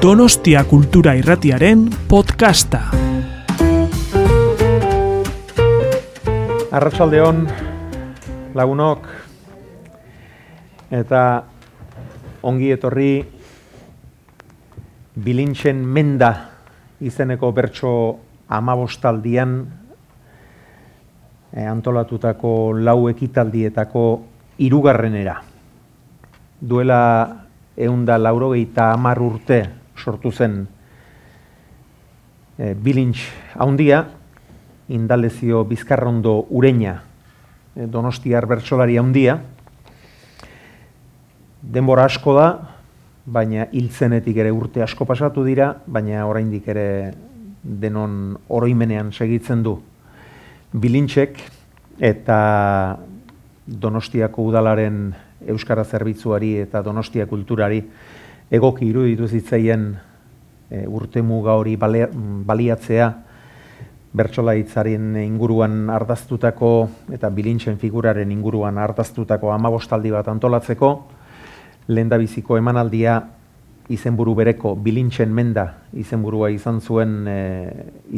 Donostia Kultura Irratiaren podcasta. Arratsaldeon lagunok eta ongi etorri bilintzen menda izeneko bertso amabostaldian e, antolatutako lau ekitaldietako irugarrenera. Duela eunda laurogeita amar urte sortu zen e, bilintz haundia, indalezio bizkarrondo ureina e, donostiar bertsolari haundia, denbora asko da, baina hiltzenetik ere urte asko pasatu dira, baina oraindik ere denon oroimenean segitzen du. Bilintzek eta Donostiako udalaren euskara zerbitzuari eta Donostia kulturari egoki iruditu zitzaien e, urte muga hori baliatzea bertsolaitzaren inguruan ardaztutako eta bilintzen figuraren inguruan ardaztutako amabostaldi bat antolatzeko, lehendabiziko emanaldia izenburu bereko bilintzen menda izenburua izan zuen e,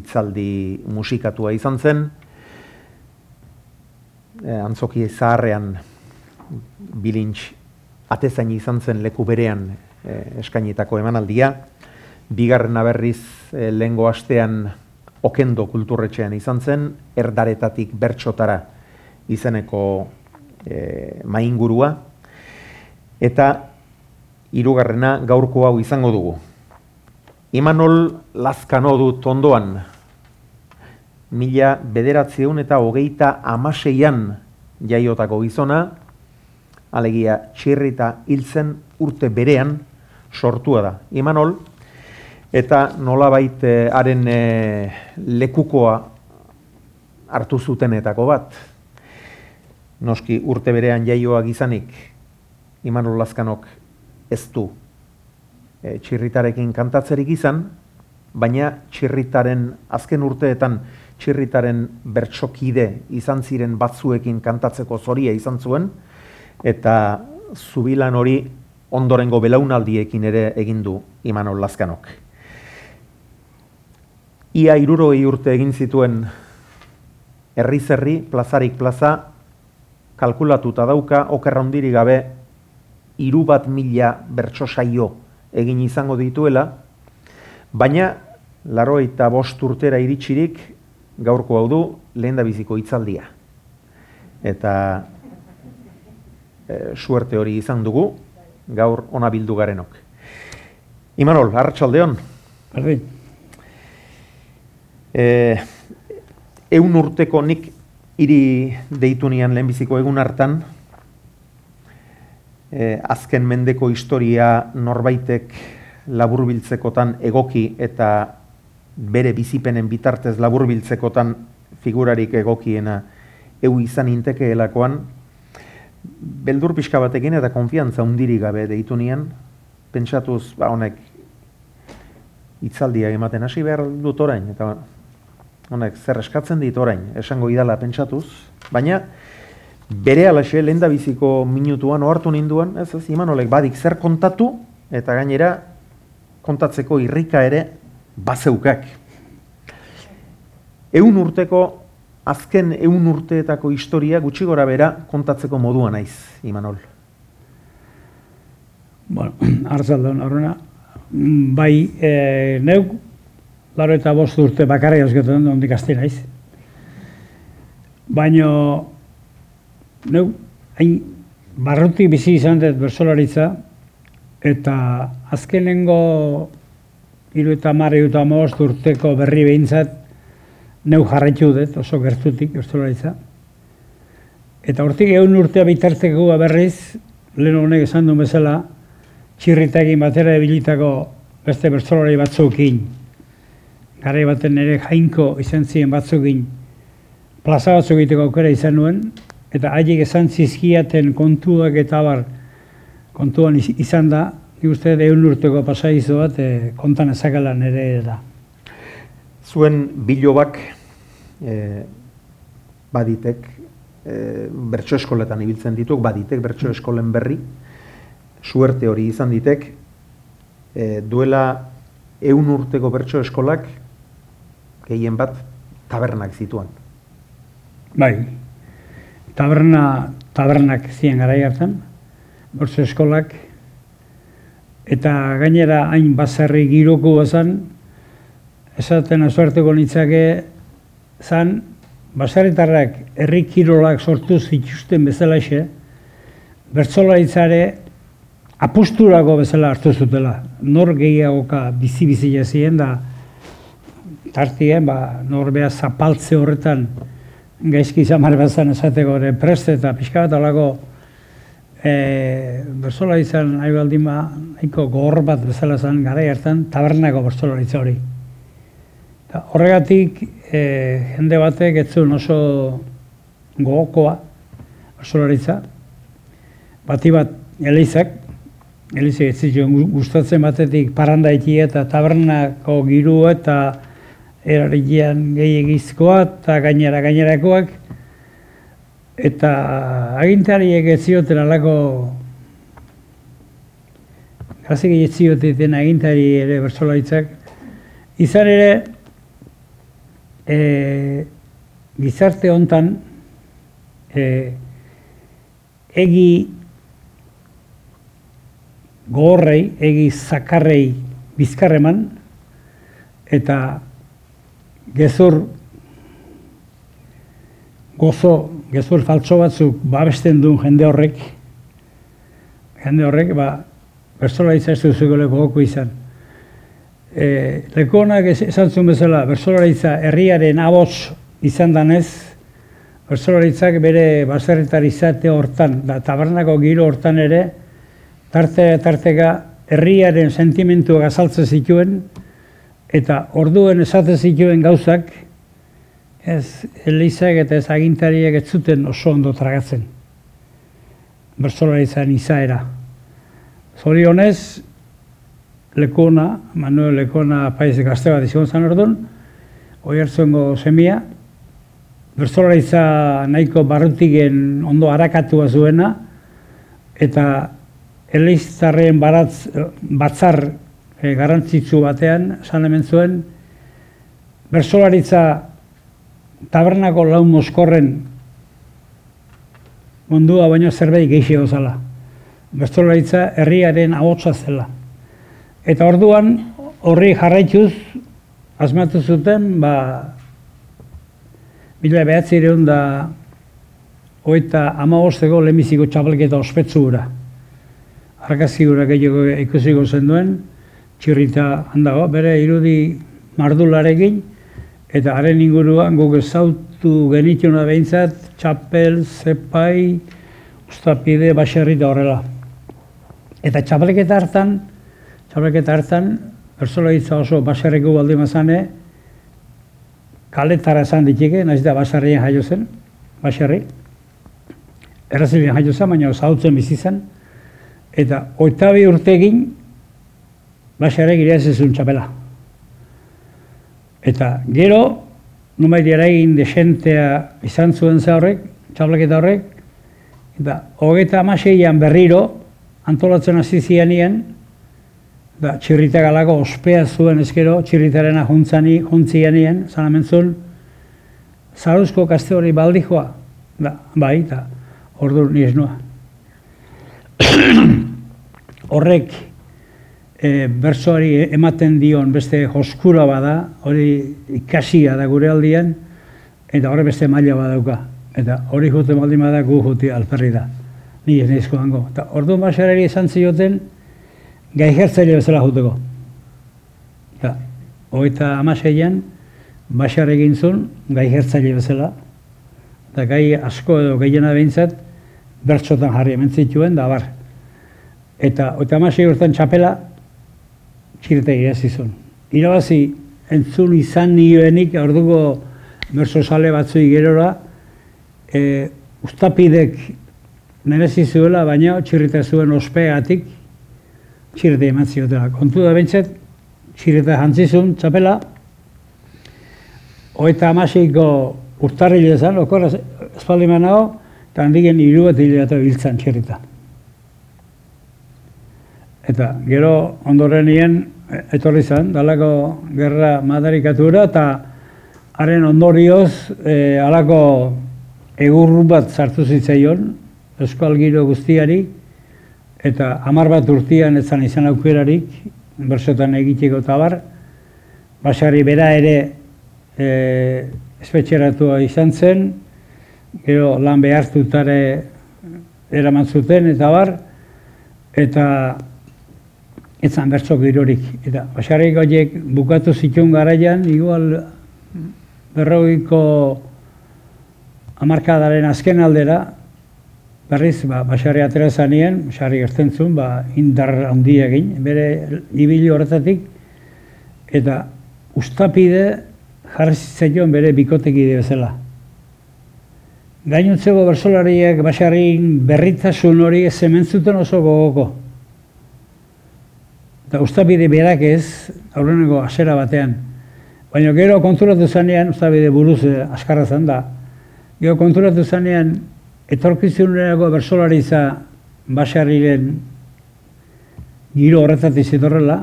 itzaldi musikatua izan zen, e, antzoki zaharrean bilintz atezain izan zen leku berean eh, eskainitako emanaldia. Bigarren berriz eh, lehengo astean okendo kulturretxean izan zen, erdaretatik bertxotara izeneko eh, maingurua. Eta hirugarrena gaurko hau izango dugu. Imanol Lazkano dut ondoan, mila bederatzieun eta hogeita amaseian jaiotako gizona, alegia txirrita hiltzen urte berean sortua da. Imanol, eta nolabait eh, haren eh, lekukoa hartu zutenetako bat. Noski urte berean jaioak izanik, Imanol Lazkanok ez du e, txirritarekin kantatzerik izan, baina txirritaren azken urteetan txirritaren bertsokide izan ziren batzuekin kantatzeko zoria izan zuen, eta zubilan hori ondorengo belaunaldiekin ere egin du Imanol Lazkanok. Ia iruroi urte egin zituen herri-zerri, plazarik plaza, kalkulatuta dauka, okerra ondiri gabe, iru bat mila bertso saio egin izango dituela, baina, laro eta bost urtera iritsirik, gaurko hau du, lehen da biziko itzaldia. Eta e, suerte hori izan dugu, gaur ona bildu garenok. Imanol, hartxaldeon. Berdin. E, eun urteko nik hiri deitu nian lehenbiziko egun hartan, e, azken mendeko historia norbaitek laburbiltzekotan egoki eta bere bizipenen bitartez laburbiltzekotan figurarik egokiena eu izan intekeelakoan, beldur pixka batekin eta konfiantza undiri gabe deitu nian, pentsatuz, ba, honek, itzaldia ematen hasi behar dut orain, eta honek, zer eskatzen dit orain, esango idala pentsatuz, baina, bere alaxe, lehen biziko minutuan, ohartu ninduan, ez ez, iman olek, badik zer kontatu, eta gainera, kontatzeko irrika ere, bazeukak. Eun urteko azken eun urteetako historia gutxi gora bera kontatzeko modua naiz, Imanol. Bueno, arzaldon, horrena, bai, e, neuk, laro eta bost urte bakarri azketan, ondik azte naiz. Baina, neuk, hain, barrutik bizi izan dut bersolaritza, eta azkenengo iru eta marri eta urteko berri behintzat, neu jarraitu dut, oso gertutik, ostolaritza. Eta hortik egun urtea bitarteko berriz, lehen honek esan duen bezala, txirritekin batera ebilitako beste bertzolari batzukin, gara baten ere jainko izan ziren batzukin, plaza batzuk egiteko aukera izan nuen, eta haiek esan zizkiaten kontuak eta bar kontuan izan da, nik uste egun urteko pasaizu bat e, kontan ezakalan ere da zuen bilobak e, baditek e, bertso eskoletan ibiltzen dituk, baditek bertso eskolen berri, suerte hori izan ditek, e, duela eun urteko bertso eskolak gehien bat tabernak zituan. Bai, taberna, tabernak ziren gara hartan, bertso eskolak, eta gainera hain bazarri giroko bazan, esaten azuarteko nitzake, zan, basarritarrak herri kirolak sortu zituzten bezalaxe, bertzolaritzare apusturako bezala hartu zutela. Nor gehiagoka bizi-bizi jazien da, tartien, ba, nor beha zapaltze horretan gaizki zamar bazan esateko ere preste eta pixka bat alako e, bertzolaritzan nahi baldin ba, nahiko gogor bat bezala zen gara hartan tabernako bertzolaritza hori. Eta horregatik e, jende batek ez zuen oso gogokoa bertzolaritza, bati bat elizak, elizak ez zituen gustatzen batetik parandaiki eta tabernako giru eta erarikian gehiagizkoa eta gainera gainerakoak, eta agintariek ez zioten alako gazik ez zioten agintari ere bersolaitzak, izan ere e, gizarte hontan e, egi gogorrei, egi zakarrei bizkarreman, eta gezur gozo, gezur faltso batzuk babesten duen jende horrek, jende horrek, ba, berzola izastu zuko leko izan. E, leko honak esan zuen bezala, berzola herriaren aboz izan danez, berzola bere baserritar izate hortan, da tabernako giro hortan ere, tarte tarteka herriaren sentimentua gazaltzen zituen eta orduen esaten zituen gauzak ez Elizak eta ez agintariak ez zuten oso ondo tragatzen. Bersolaritzan izaera. Zorionez, Lekona, Manuel Lekona paiz gazte bat izan zen orduan, hoi hartzuengo semia, bertsolaritza nahiko barrutigen ondo harakatua zuena, eta eleiztarren baratz, batzar e, garantzitsu batean, esan hemen zuen, bersolaritza tabernako lau moskorren mundua baino zerbait geixi gozala. Bersolaritza herriaren ahotsa zela. Eta orduan horri jarraituz, asmatu zuten, ba, mila behatzi da, oita ama hosteko lemiziko txapelketa ospetsu gura argazki gura gehiago ikusiko zen duen, txirrita handago, bere irudi mardularekin, eta haren inguruan guk ezautu genituna behintzat, txapel, zepai, ustapide, baserri da horrela. Eta txapelketa hartan, txapelketa hartan, persola oso baserriko baldin mazane, kaletara esan ditike, nahiz da baserrien jaio zen, baserri. Errazilien jaio zen, baina zautzen bizi zen, eta oitabi urte egin, basarek ere ez txapela. Eta gero, numai dira egin desentea izan zuen ze horrek, txaplaketa horrek, eta hogeta amaseian berriro, antolatzen hasi zianien, da txirrita galako ospea zuen ezkero, txirritaren ahuntzani, juntzianien, zan amentzun, zaruzko kaste hori baldi da, bai, eta ordu nire noa. horrek e, bersoari ematen dion beste joskura bada, hori ikasia da gure aldian, eta horre beste maila badauka. Eta hori jute baldin bada gu juti alperri da. Ni ez nizko dango. Eta orduan basarari esan zioten, gai jertzaile bezala juteko. Eta hogeita amaseian, basar egin zuen, gai jertzaile bezala. Eta gai asko edo gehiena behintzat, bertsotan jarri hemen zituen, da bar. Eta eta amasei urtan txapela, txirete gira zizun. Irabazi, entzun izan nioenik, orduko berso sale batzu gerora, e, ustapidek merezi zuela, baina txirreta zuen ospeatik, txirrete eman ziotela. Kontu da bentsat, txirreta jantzizun, txapela, oeta amaseiko urtarri lezan, okorra espaldi manago, eta handigen hiru bat hileta biltzan txirrita. Eta gero ondorenien etorri zen, dalako gerra madarikatura, eta haren ondorioz, e, alako egurru bat sartu zitzaion, euskal giro guztiari, eta hamar bat urtian ezan izan aukerarik, bersotan egiteko eta bar, basari bera ere e, espetxeratua izan zen, gero lan behartutare eraman zuten eta bar, eta etzan bertso girorik. Eta basari goiek bukatu zituen garaian, igual berroiko amarkadaren azken aldera, berriz, ba, basari atera zanien, basari gertzen ba, indar handi egin, bere ibili horretatik, eta ustapide jarri zitzaion bere bikotekide bezala. Gainuntzeko bersolariak basarin berritasun hori zementzuten oso gogoko. Eta ustabide berak ez, aurreneko asera batean. Baina gero konturatu zanean, ustabide buruz eh, askarra zen da, gero konturatu zanean, etorkizunerako bersolariza basarriren giro horretatik zitorrela,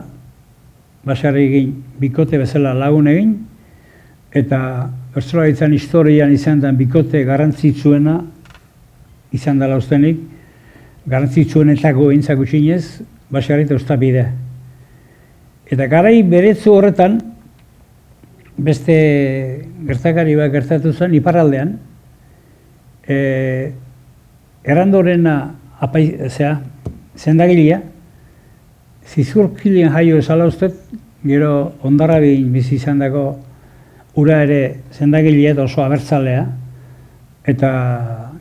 basarri egin bikote bezala lagun egin, eta bersolaritzan historian izan den bikote garrantzitsuena izan dela ustenik, garrantzitsuenetako egintzak utxinez, basarri eta ustabide. Eta garai beretzu horretan, beste gertakari bat gertatu zen, iparraldean, e, errandorena apai, zera, zendagilea, zizurkilien jaio esala ustez, gero ondarra behin bizi izan dago ura ere zendagilea oso abertzalea, eta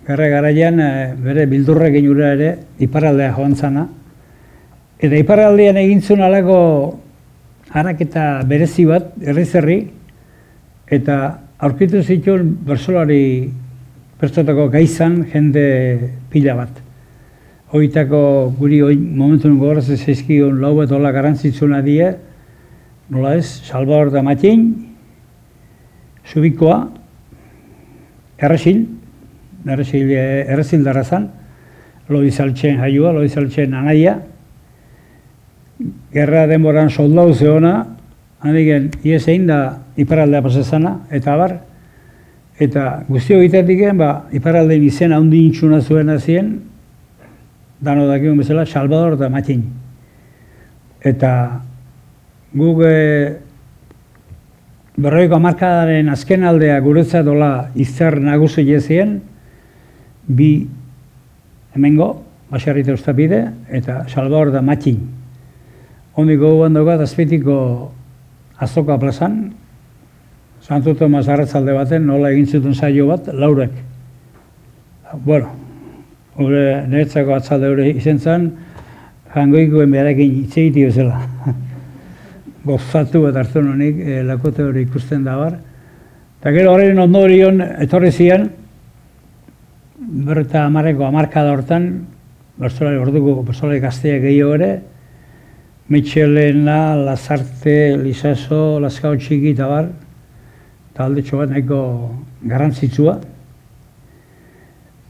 gara garaian e, bere bildurrekin ura ere iparaldea joan zana. Eta iparaldean egintzun alako harak eta berezi bat, erri eta aurkitu zituen bersolari pertsotako gaizan jende pila bat. Hoitako guri hoi momentu nungo horaz ez ezkion lau bat hola garantzitsuna die, nola ez, Salvador da Matin, Zubikoa, Erresil, Erresil, Erresil darra zan, Loi Zaltzen jaiua, Loi Zaltzen anaia, Gerra denboran soldau zehona, handiken, iesein da iparaldea pasazana, eta abar, Eta guzti egitetik ba, iparaldein izena handi intxuna zuen azien, dano dakigun bezala, Salvador eta Matin. Eta guk e, berroiko amarkadaren azken aldea guretzat dola izzer nagusi jezien, bi hemengo, basarrita ustapide, eta Salvador eta Matin. Ondiko guan dugu, azpitiko azoka plazan, Santo Tomas arratzalde baten, nola egin zuten saio bat, laurek. Bueno, hori niretzako atzalde hori izen zen, jangoikoen beharekin itxeiti bezala. Gozatu bat hartu nonik, e, lakote hori ikusten da bar. Eta gero horren ondorion etorri zian, berreta amareko amarkada hortan, bertsolari orduko bertsolari gazteak gehiago ere, Mitxelena, Lazarte, Lisaso, Lazkao txiki eta bar, talde bat nahiko garrantzitsua.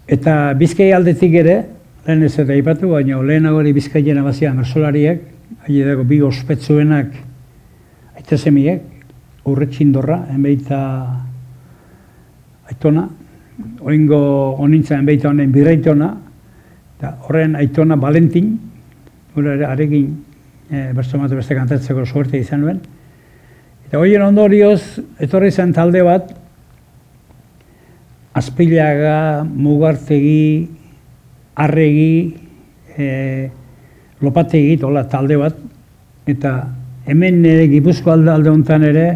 Eta bizkai aldetik ere, lehen ez eta ipatu, baina lehenago ere bizkaien abazia mersolariak, haile dago bi ospetsuenak aita semiek, urretxindorra, enbeita aitona, oingo onintza enbeita honen birreitona, eta horren aitona Valentin, arekin e, beste kantatzeko suerte izan nuen, Eta horien ondorioz, etorri zen talde bat, azpilaga, mugartegi, arregi, e, lopategi, tola, talde bat, eta hemen nire gipuzko alde alde honetan ere,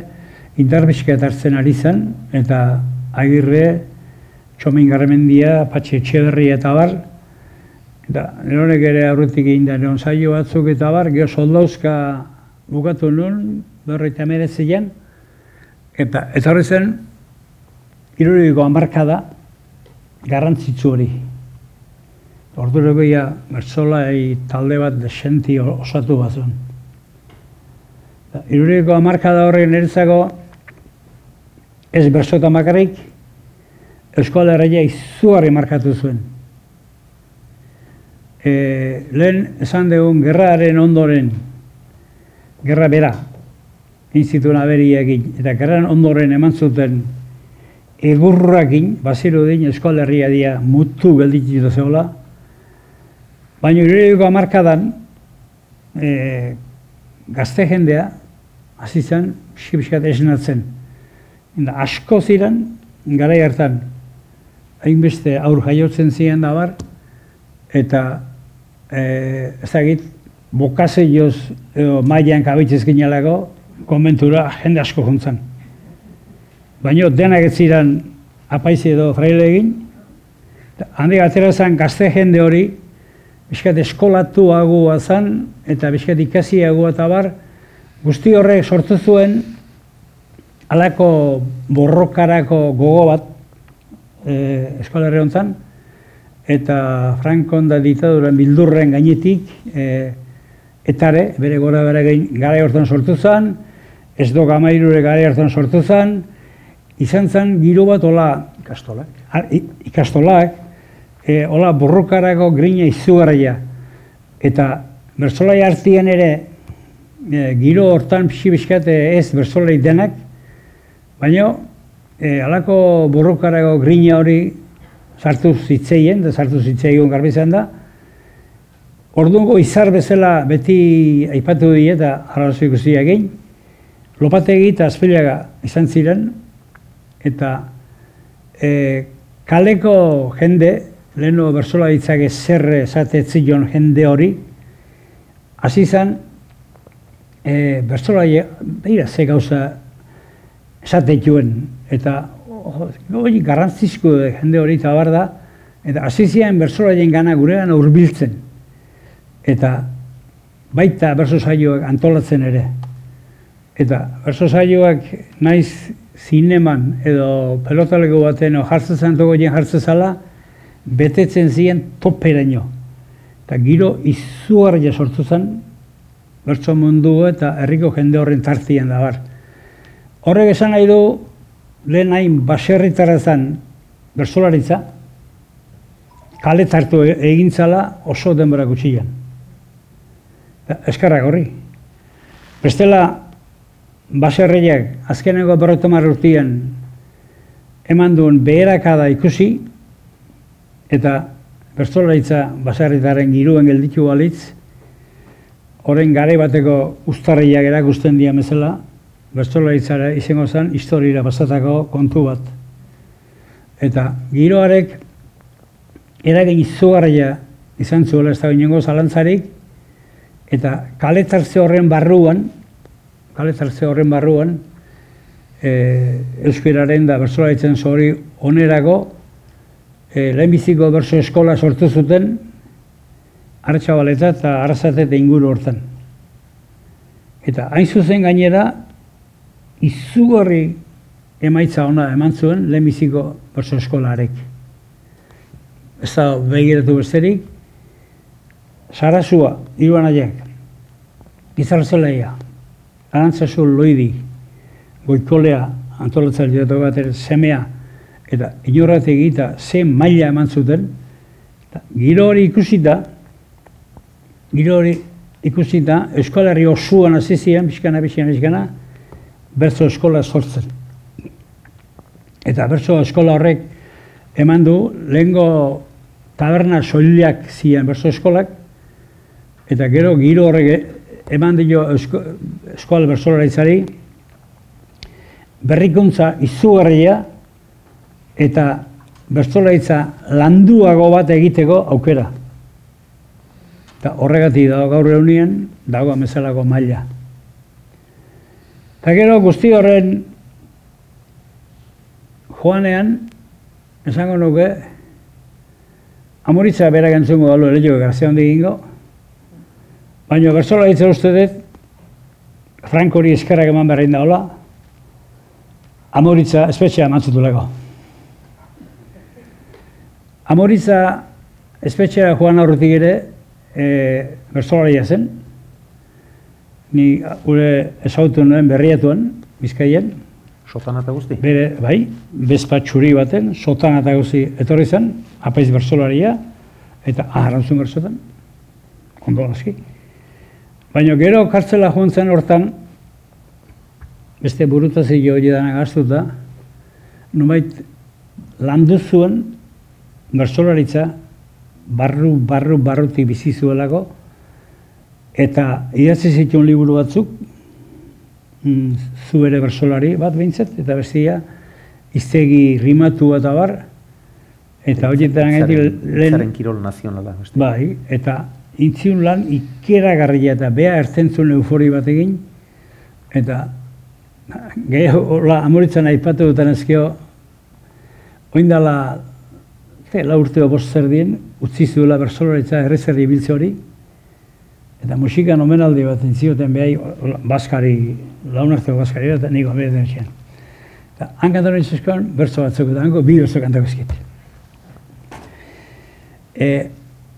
indarbizka hartzen ari zen, eta agirre, txomin garremendia, patxe etxeberri eta bar, eta nire ere aurretik egin da, nire zailo batzuk eta bar, geho soldauzka bukatu nuen, berroita merezian, eta ez horri zen, iruriko amarkada, garrantzitsu hori. Ordureko ia, bertzola talde bat desenti osatu bazun. Iruriko amarkada horri niretzako, ez bertzota makarrik, Euskal Herria izugarri markatu zuen. E, lehen esan dugun gerraren ondoren gerra bera, egin zituen aberiakin, eta gerran ondoren eman zuten egurrakin, bazirudin eskualerria dia mutu gelditu zehola, baina irudiko amarkadan, e, gazte jendea, hasi zen, pixka esnatzen. Eta asko ziren, gara hartan, hainbeste aur jaiotzen ziren da bar, eta e, ezagit, bokase joz, edo maian kabitzez ginelako, konbentura jende asko juntzan. Baina denak ez ziren apaizi edo fraile egin, handi atera zen gazte jende hori, biskat eskolatu agua zen, eta biskat ikasi agua eta bar, guzti horrek sortu zuen, alako borrokarako gogo bat, e, eskolarri hontzan, eta Frankon da ditaduran bildurren gainetik, e, etare, bere gora bere gara hortan sortu zen, ez do gamairure gara hortan sortu zen, izan zen giro bat ola Ikastolak. ikastolak, e, hola borrokarako grina izugarria. Eta bersolai hartien ere, e, giro hortan pixi bizkate ez bersolai denak, baina e, alako borrokarako grina hori sartu zitzeien, da sartu zitzeien garbizan da, Orduango izar bezala beti aipatu die eta arrazo ikusi egin. Lopategi eta azpilaga izan ziren eta e, kaleko jende leheno bersola ditzake zerre esate zion jende hori, hasi zen, e, bersola behira ze gauza esate joen, eta hori garrantzizko jende hori eta bar da, eta hasi ziren bersola gana gurean hurbiltzen, eta baita berso saioak antolatzen ere. Eta berso saioak naiz zineman edo pelotaleko baten jartzen zantoko jartzen zala, betetzen ziren toperaino. Eta giro izugarria sortu zen, bertso mundu eta herriko jende horren tartien da bar. Horrek esan nahi du, lehen hain baserritara zen bersolaritza, kale tartu e-, egintzala oso denbora gutxian. Eskarrak horri. Bestela, baserriak azkeneko berrotomar urtien eman duen beherakada ikusi, eta bertzolaritza basarritaren giruen gelditu balitz, horren gare bateko ustarriak erakusten dira bezala, bertzolaritzara izango zen historira basatako kontu bat. Eta giroarek eragin izugarria izan zuela ez da zalantzarik, eta kaletartze horren barruan, kaletartze horren barruan, e, euskeraren da bertzolaritzen zori onerako, e, lehenbiziko berso eskola sortu zuten, hartxabaleta eta arrazate eta inguru hortan. Eta hain zuzen gainera, izugarri emaitza ona eman zuen lehenbiziko berso eskolaarek. Ez da begiratu besterik, Sarasua, iruan aiek, Gizartzeleia, Arantzazu Loidi, Goikolea, antolatzen dut bat semea, eta inorrat egita ze maila eman zuten, eta giro hori ikusita, giro hori ikusita, eskolari osuan hasi ziren, bizkana, bizkana, bizkana, eskola sortzen. Eta berzo eskola horrek eman du, lehengo taberna soiliak ziren berzo eskolak, eta gero giro horrek eman dio esko, eskola berzolaraitzari, berrikuntza izugarria, eta bertzolaitza landuago bat egiteko aukera. Eta horregatik dago gaur egunien, dago amezalako maila. Eta gero guzti horren joanean, esango nuke, amoritza berak entzungo galo ere jo garzea handi gingo, baina bertzolaitza uste dut, Frankori eskerrak eman berrein da hola, amoritza espetxea emantzutuleko. Amoriza espetxea joan aurretik ere e, bertzolaria zen. Ni gure esautu nuen berriatuen, bizkaien. Sotan eta guzti? Bere, bai, bezpa txuri baten, sotan eta guzti etorri zen, apaiz bertzolaria, eta aharantzun bertzotan, ondo aski. Baina gero kartzela joan zen hortan, beste burutazio hori dana gaztuta, numait landu zuen bersolaritza barru, barru, barrutik bizi zuelako, eta idatzi zituen liburu batzuk, mm, zu ere bersolari bat behintzat, eta bestia, iztegi rimatu eta bar, eta horietan Zaren- lehen, Zaren kirol nazionala. bai, eta intziun lan ikeragarria eta bea ertentzun eufori bat egin, eta gehiago, hola, amoritzen aipatu duten ezkio, oindala, te, la urteo bost zerdien, utzi zuela bersolaritza errezerri biltze hori, eta musikan omenaldi bat entzioten behai, baskari, launarteko baskari, eta niko ameretan zian. Eta han kantaren izuzkoan, bertso batzuk, eta hango bi bertso kantako ezkit. E,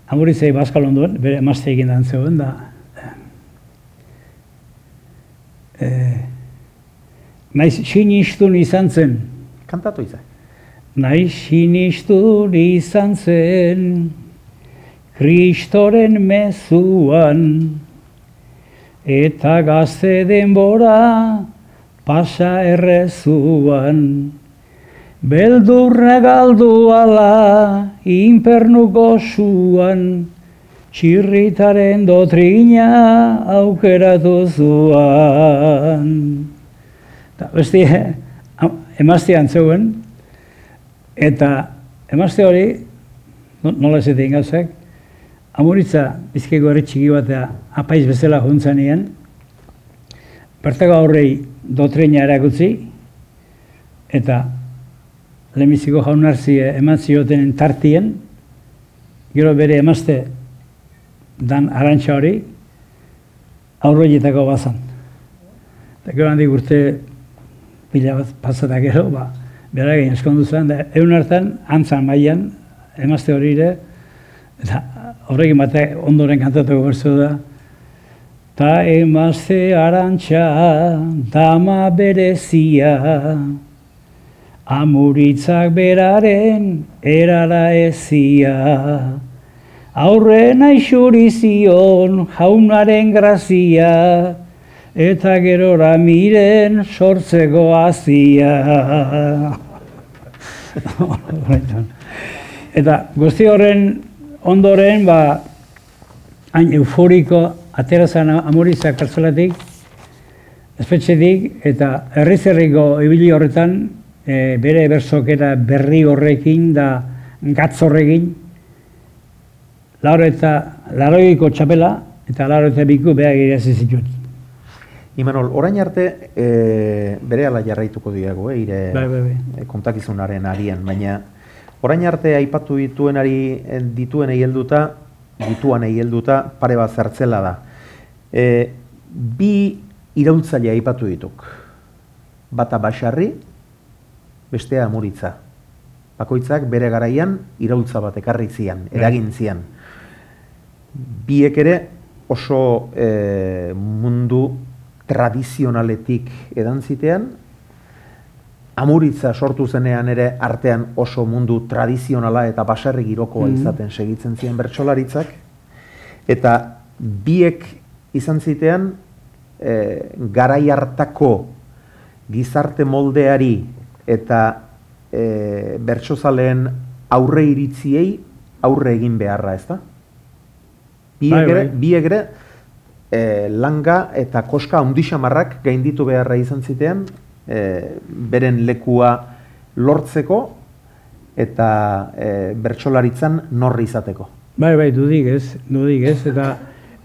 Amoritzei baskal ondoen, bere emazte egin da zegoen, da, e, naiz sinistun izan zen, Kantatu izan. Naiz sinistun izan zen, Kristoren mezuan, eta gazte denbora pasa errezuan. Beldurra galdu ala inpernuko zuan, txirritaren dotrina aukeratu zuan. Eta beste, emazte antzeuen, eta emazte hori, no- nola ez egin gauzak, amuritza bizkaiko herri txiki batea apaiz bezala juntzanien, bertako aurrei dotrina erakutzi, eta lehenbiziko jaunarzi eman zioten tartien, gero bere emazte dan arantxa hori, aurroietako bazan. Eta gero handik urte pila bat pasatak gero, ba, bera egin eskondu zen, da egun hartan, antzan mailan emazte hori ere, eta horrekin bate ondoren kantatuko berzu da, Ta emazte arantxa, dama berezia, amuritzak beraren erara ezia. Aurren aixuri zion jaunaren grazia, eta gerora miren sortzeko azia. eta guzti horren ondoren, ba, hain euforiko atera zen amuritzak kartzelatik, espetxetik, eta herriz herriko ibili horretan, e, bere bersokera berri horrekin da gatz horrekin, lauro eta laroiko txapela, eta lauro eta biku behar irazi zitut. Imanol, orain arte e, bere ala jarraituko diago, eh, ire Bai, bai, bai. e, kontakizunaren arian, baina orain arte aipatu dituenari eh, dituenei helduta, dituanei helduta pare bat zertzela da. E, bi iraultzaile aipatu dituk. Bata basarri, bestea amuritza. Bakoitzak bere garaian iraultza bat ekarri zian, eragin zian. Biek ere oso e, mundu tradizionaletik edan zitean, amuritza sortu zenean ere artean oso mundu tradizionala eta baserri girokoa Mhm. izaten segitzen ziren bertsolaritzak, eta biek izan zitean e, garai hartako gizarte moldeari eta e, bertsozaleen aurre iritziei aurre egin beharra, ezta? Biek Bai, ere, bai. biek ere e, langa eta koska handixamarrak gainditu beharra izan zitean, e, beren lekua lortzeko eta e, bertsolaritzan norri izateko. Bai, bai, dudik ez, dudik ez, eta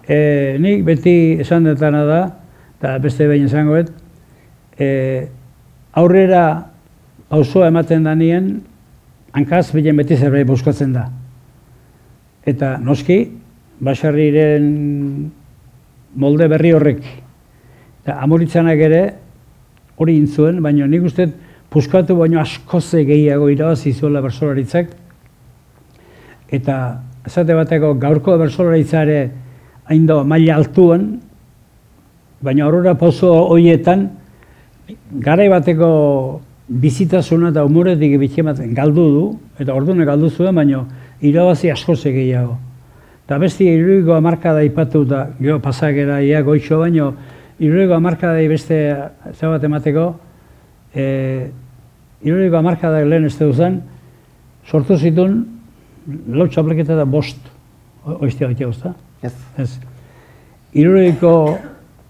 e, nik beti esan detana da, eta beste behin esangoet, e, aurrera pausoa ematen danien, hankaz bilen beti zerbait buskatzen da. Eta noski, basarriren molde berri horrek. Eta amoritzanak ere hori intzuen, baina nik uste puskatu baino askoze gehiago irabazi zuela bersolaritzak, eta esate bateko gaurko bertsolaritza ere hain do maila altuan, baina aurora pauso horietan garai bateko bizitasuna eta umoretik bitxematen galdu du, eta orduan galdu zuen, baina irabazi asko gehiago. Eta besti iruiko amarkada ipatu da, geho pasagera ia goitxo baino, iruiko amarkadai beste zau bat emateko, e, iruiko amarkada lehen ez duzan, sortu zituen lau txapleketa da bost, oiztia gaitea guzta. Ez. Ez. Iruroiko,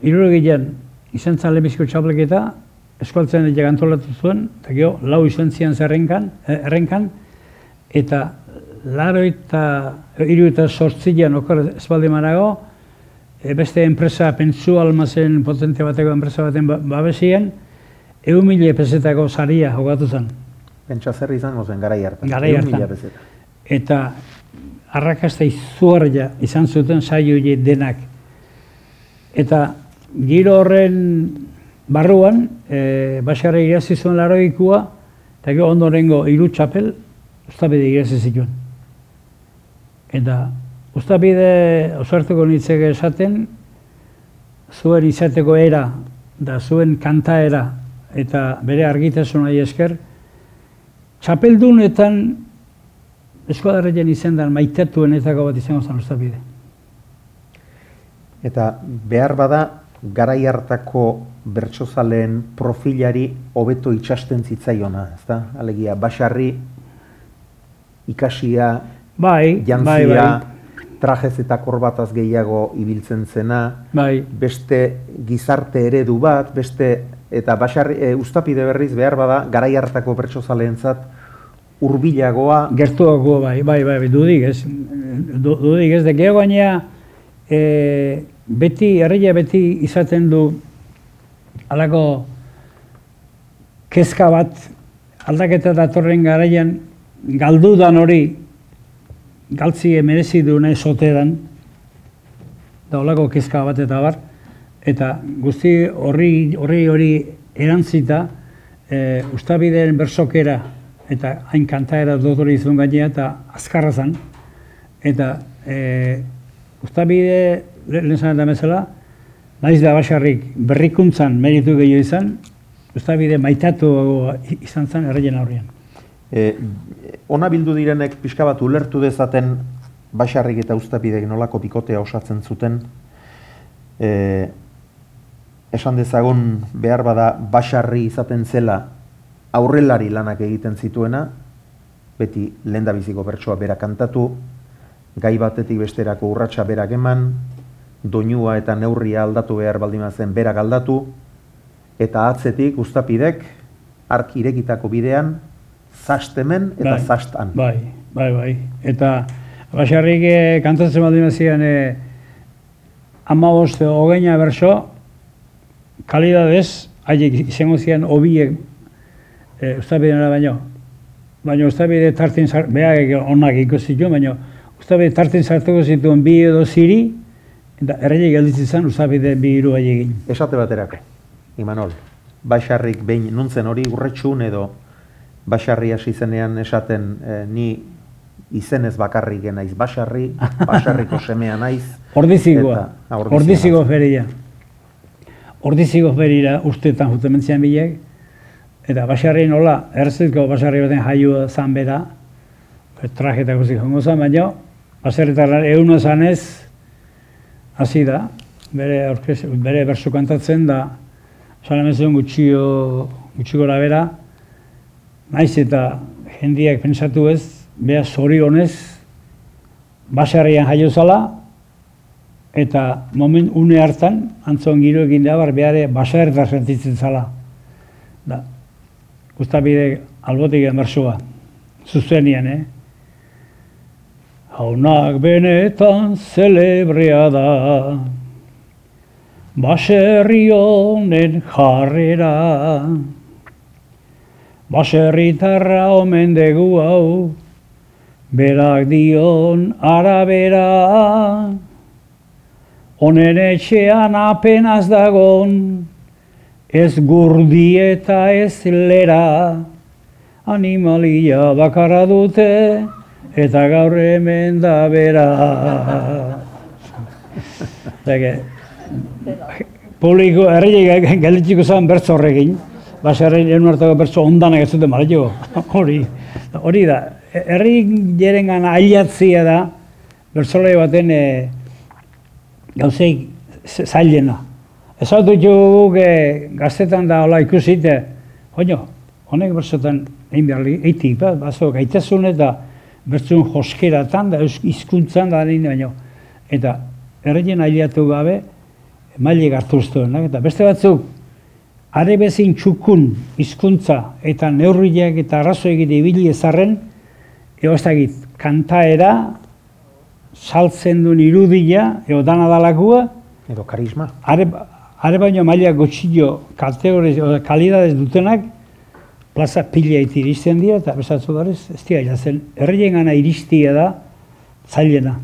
irurogilean izan zan lehenbiziko txapleketa, eskualtzen dira antolatu zuen, eta gero, lau izan zian zerrenkan, eh, errenkan, eta laro eta hiru eta sortzilean okor ez baldin manago, e, beste enpresa, pentsu almazen potente bateko enpresa baten ba- babesien, egun mila pesetako saria jokatu zen. Pentsa zer izango zen garai hartan. Garai hartan. Eta arrakasta izugarria izan zuten saio denak. Eta giro horren barruan, e, basarra irazi zuen laroikua, eta gero ondorengo hiru txapel, ustabide irazi zituen. Eta ustabide osartuko nitzeke esaten, zuen izateko era, da zuen kantaera, eta bere argitasunai esker, txapeldunetan eskuadarrean izendan maitatuenetako bat izango zen ustabide. Eta behar bada, garai hartako bertsozaleen profilari hobeto itxasten zitzaiona, ezta? Alegia, basarri, ikasia, Bai, jantzia, bai, bai, trajez eta korbataz gehiago ibiltzen zena, bai, beste gizarte eredu bat, beste eta basarri, e, ustapide berriz behar bada, garai hartako bertsozaleentzat hurbilagoa. Gertuako bai, bai, bai, dudik ez, du, dudik ez, de geho gainea, e, beti, herria beti izaten du halako kezka bat aldaketa datorren garaian galdudan hori galtzi merezi du nahi sotedan, da holako kezka bat eta bar, eta guzti horri horri hori erantzita, e, ustabideen bersokera eta hain kantaera dotori izun gainea eta azkarra zen, eta e, ustabide lehen zan da bezala, naiz da basarrik berrikuntzan meritu gehiago izan, ustabide maitatu izan zen erreien aurrian. E, ona bildu direnek pixka bat ulertu dezaten basarrik eta ustapidek nolako bikotea osatzen zuten. E, esan dezagun behar bada basarri izaten zela aurrelari lanak egiten zituena, beti lehendabiziko bertsoa bera kantatu, gai batetik besterako urratsa berak eman, doinua eta neurria aldatu behar baldin zen berak aldatu, eta atzetik ustapidek ark irekitako bidean zastemen eta Bai, zastan. Bai, bai, bai. Eta basarrik eh, kantatzen baldin zian eh, amabost hogeina berso, kalidadez, haiek izango zian hobiek e, ustabidera baino. Baina ustabide tartin zar, behak onak ikusi jo, baina ustabide tartin sartuko zituen bi edo ziri, eta erreiek gelditzen zen ustabide bi hiru haiegin. Esate baterako, Imanol, basarrik behin nuntzen hori urretxun edo basarri hasi zenean esaten eh, ni izenez bakarrik naiz basarri, basarriko semea naiz. Ordizigoa, ordizigo feria. Ordizigo ferira ustetan juten mentzian bilek, eta basarri nola, erzitko basarri baten jaio zan bera, trajetako zikongo zan, baina baserritarra egun zanez, hasi da, bere, orkes, bere bersu kantatzen da, salamezen gutxio, gutxi gora bera, naiz eta jendiak pentsatu ez, beha zorionez, basarrian jaio zala, eta moment une hartan, antzon giro egin da, bar behare baserritar sentitzen zala. Da, guztabide albotik emersua, zuzenian, eh? Haunak benetan zelebrea da, baserri honen jarrera, baserritarra omen dugu hau, berak dion arabera, honen etxean apenas dagon, ez gurdi eta ez lera, animalia bakarra dute, eta gaur hemen da bera. Zage, publiko, herriek galitziko zen bertzo horrekin, baserri lehen hartako bertzo ondanak ez zuten balio. hori, hori da, herri jerengan ailatzia da, bertsolari baten e, gauzeik z- zailena. Ez hau dut guk e, gaztetan da hola ikusite, joño, honek bertsotan egin behar eitik, bat, bazo gaitasun eta bertzun joskeratan da, hizkuntzan da egin baino. Eta erreien ailiatu gabe, maile zuen, eta beste batzuk, are bezin txukun hizkuntza eta neurriak eta arrazoik ibili ezarren, eo ez dakit, kantaera, saltzen duen irudia, eo dana dalakua, Edo karisma. are, are baino maila gotxillo kategoriz, kalidadez dutenak, plaza pila iti iristen dira, eta besatzu garez, ez dira jazen, herrien gana iristia da, zailena.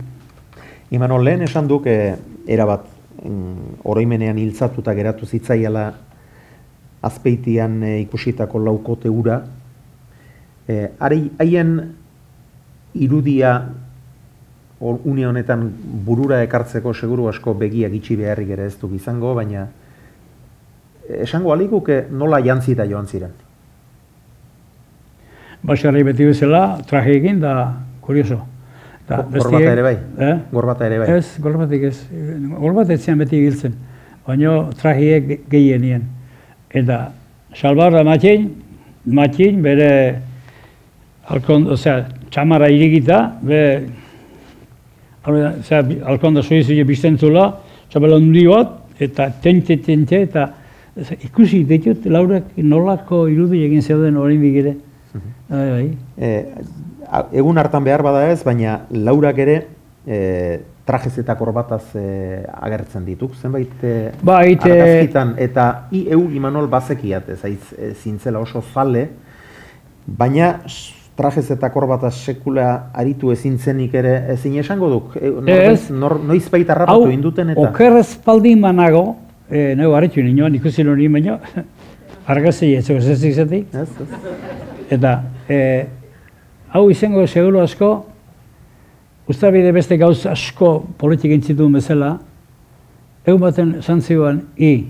Imanol, lehen esan duk, e, erabat, mm, oroimenean hiltzatuta geratu zitzaiala azpeitian e, ikusitako laukote ura. E, ari, haien irudia or- une honetan burura ekartzeko seguru asko begiak itxi beharrik ere ez du izango, baina esango alikuke nola jantzita joan ziren. Basarri beti bezala, trajeekin da, kurioso. Da, Go- gorbata ere bai? Eh? Gorbata ere bai? Ez, gorbatik ez. Gorbat ez zian beti giltzen. Baina trajiek ge- gehienien. Eta salbarra matxin, matxin bere alkon, osea, txamara irigita, be, osea, alkonda soizu biztentzula, txabela hundi bat, eta tente, tente, eta ikusi ditut laurak nolako irudi egin zeuden oraindik ere. Bai, bai. E, egun hartan behar bada ez, baina laurak ere e, trajez eta korbataz e, agertzen dituk. Zenbait e, Bai, argazkitan eta i eu imanol bazekiat ez aiz, e, zintzela oso zale, baina trajez eta korbataz sekula aritu ezin zenik ere ezin esango duk. E, Ez. nor, noiz baita harrapatu induten eta... okerrez baldin banago, e, neu harritu nioan ikusi nuen baino, argazei ez ez Ez, ez. Eta e, hau izango seguro asko, ustabide beste gauz asko politik entzituen bezala, egun baten esan zioan, i,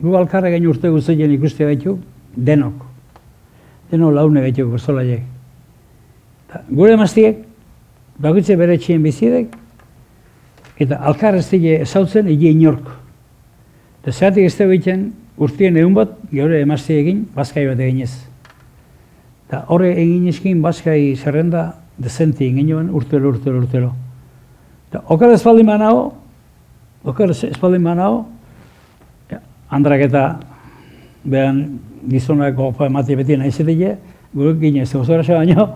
gu alkarra gain urte guztien ikuste gaitu, denok. Denok laune gaitu bersolaiek. Ta, Gure emaztiek, bakutze bere txien bizidek, eta alkar ez dile ezautzen egi inork. Eta zeatik ez dugu urtien egun bat, geure emaztiekin, bazkai bat eginez. Eta horre egin eskin bazkai zerrenda dezenti egin urtero, urtero, urtero. Eta okar ez baldin banao, okar ez baldin banao, ja, andrak eta behan gizonak opa emati beti nahi zetile, gure gine ez baino,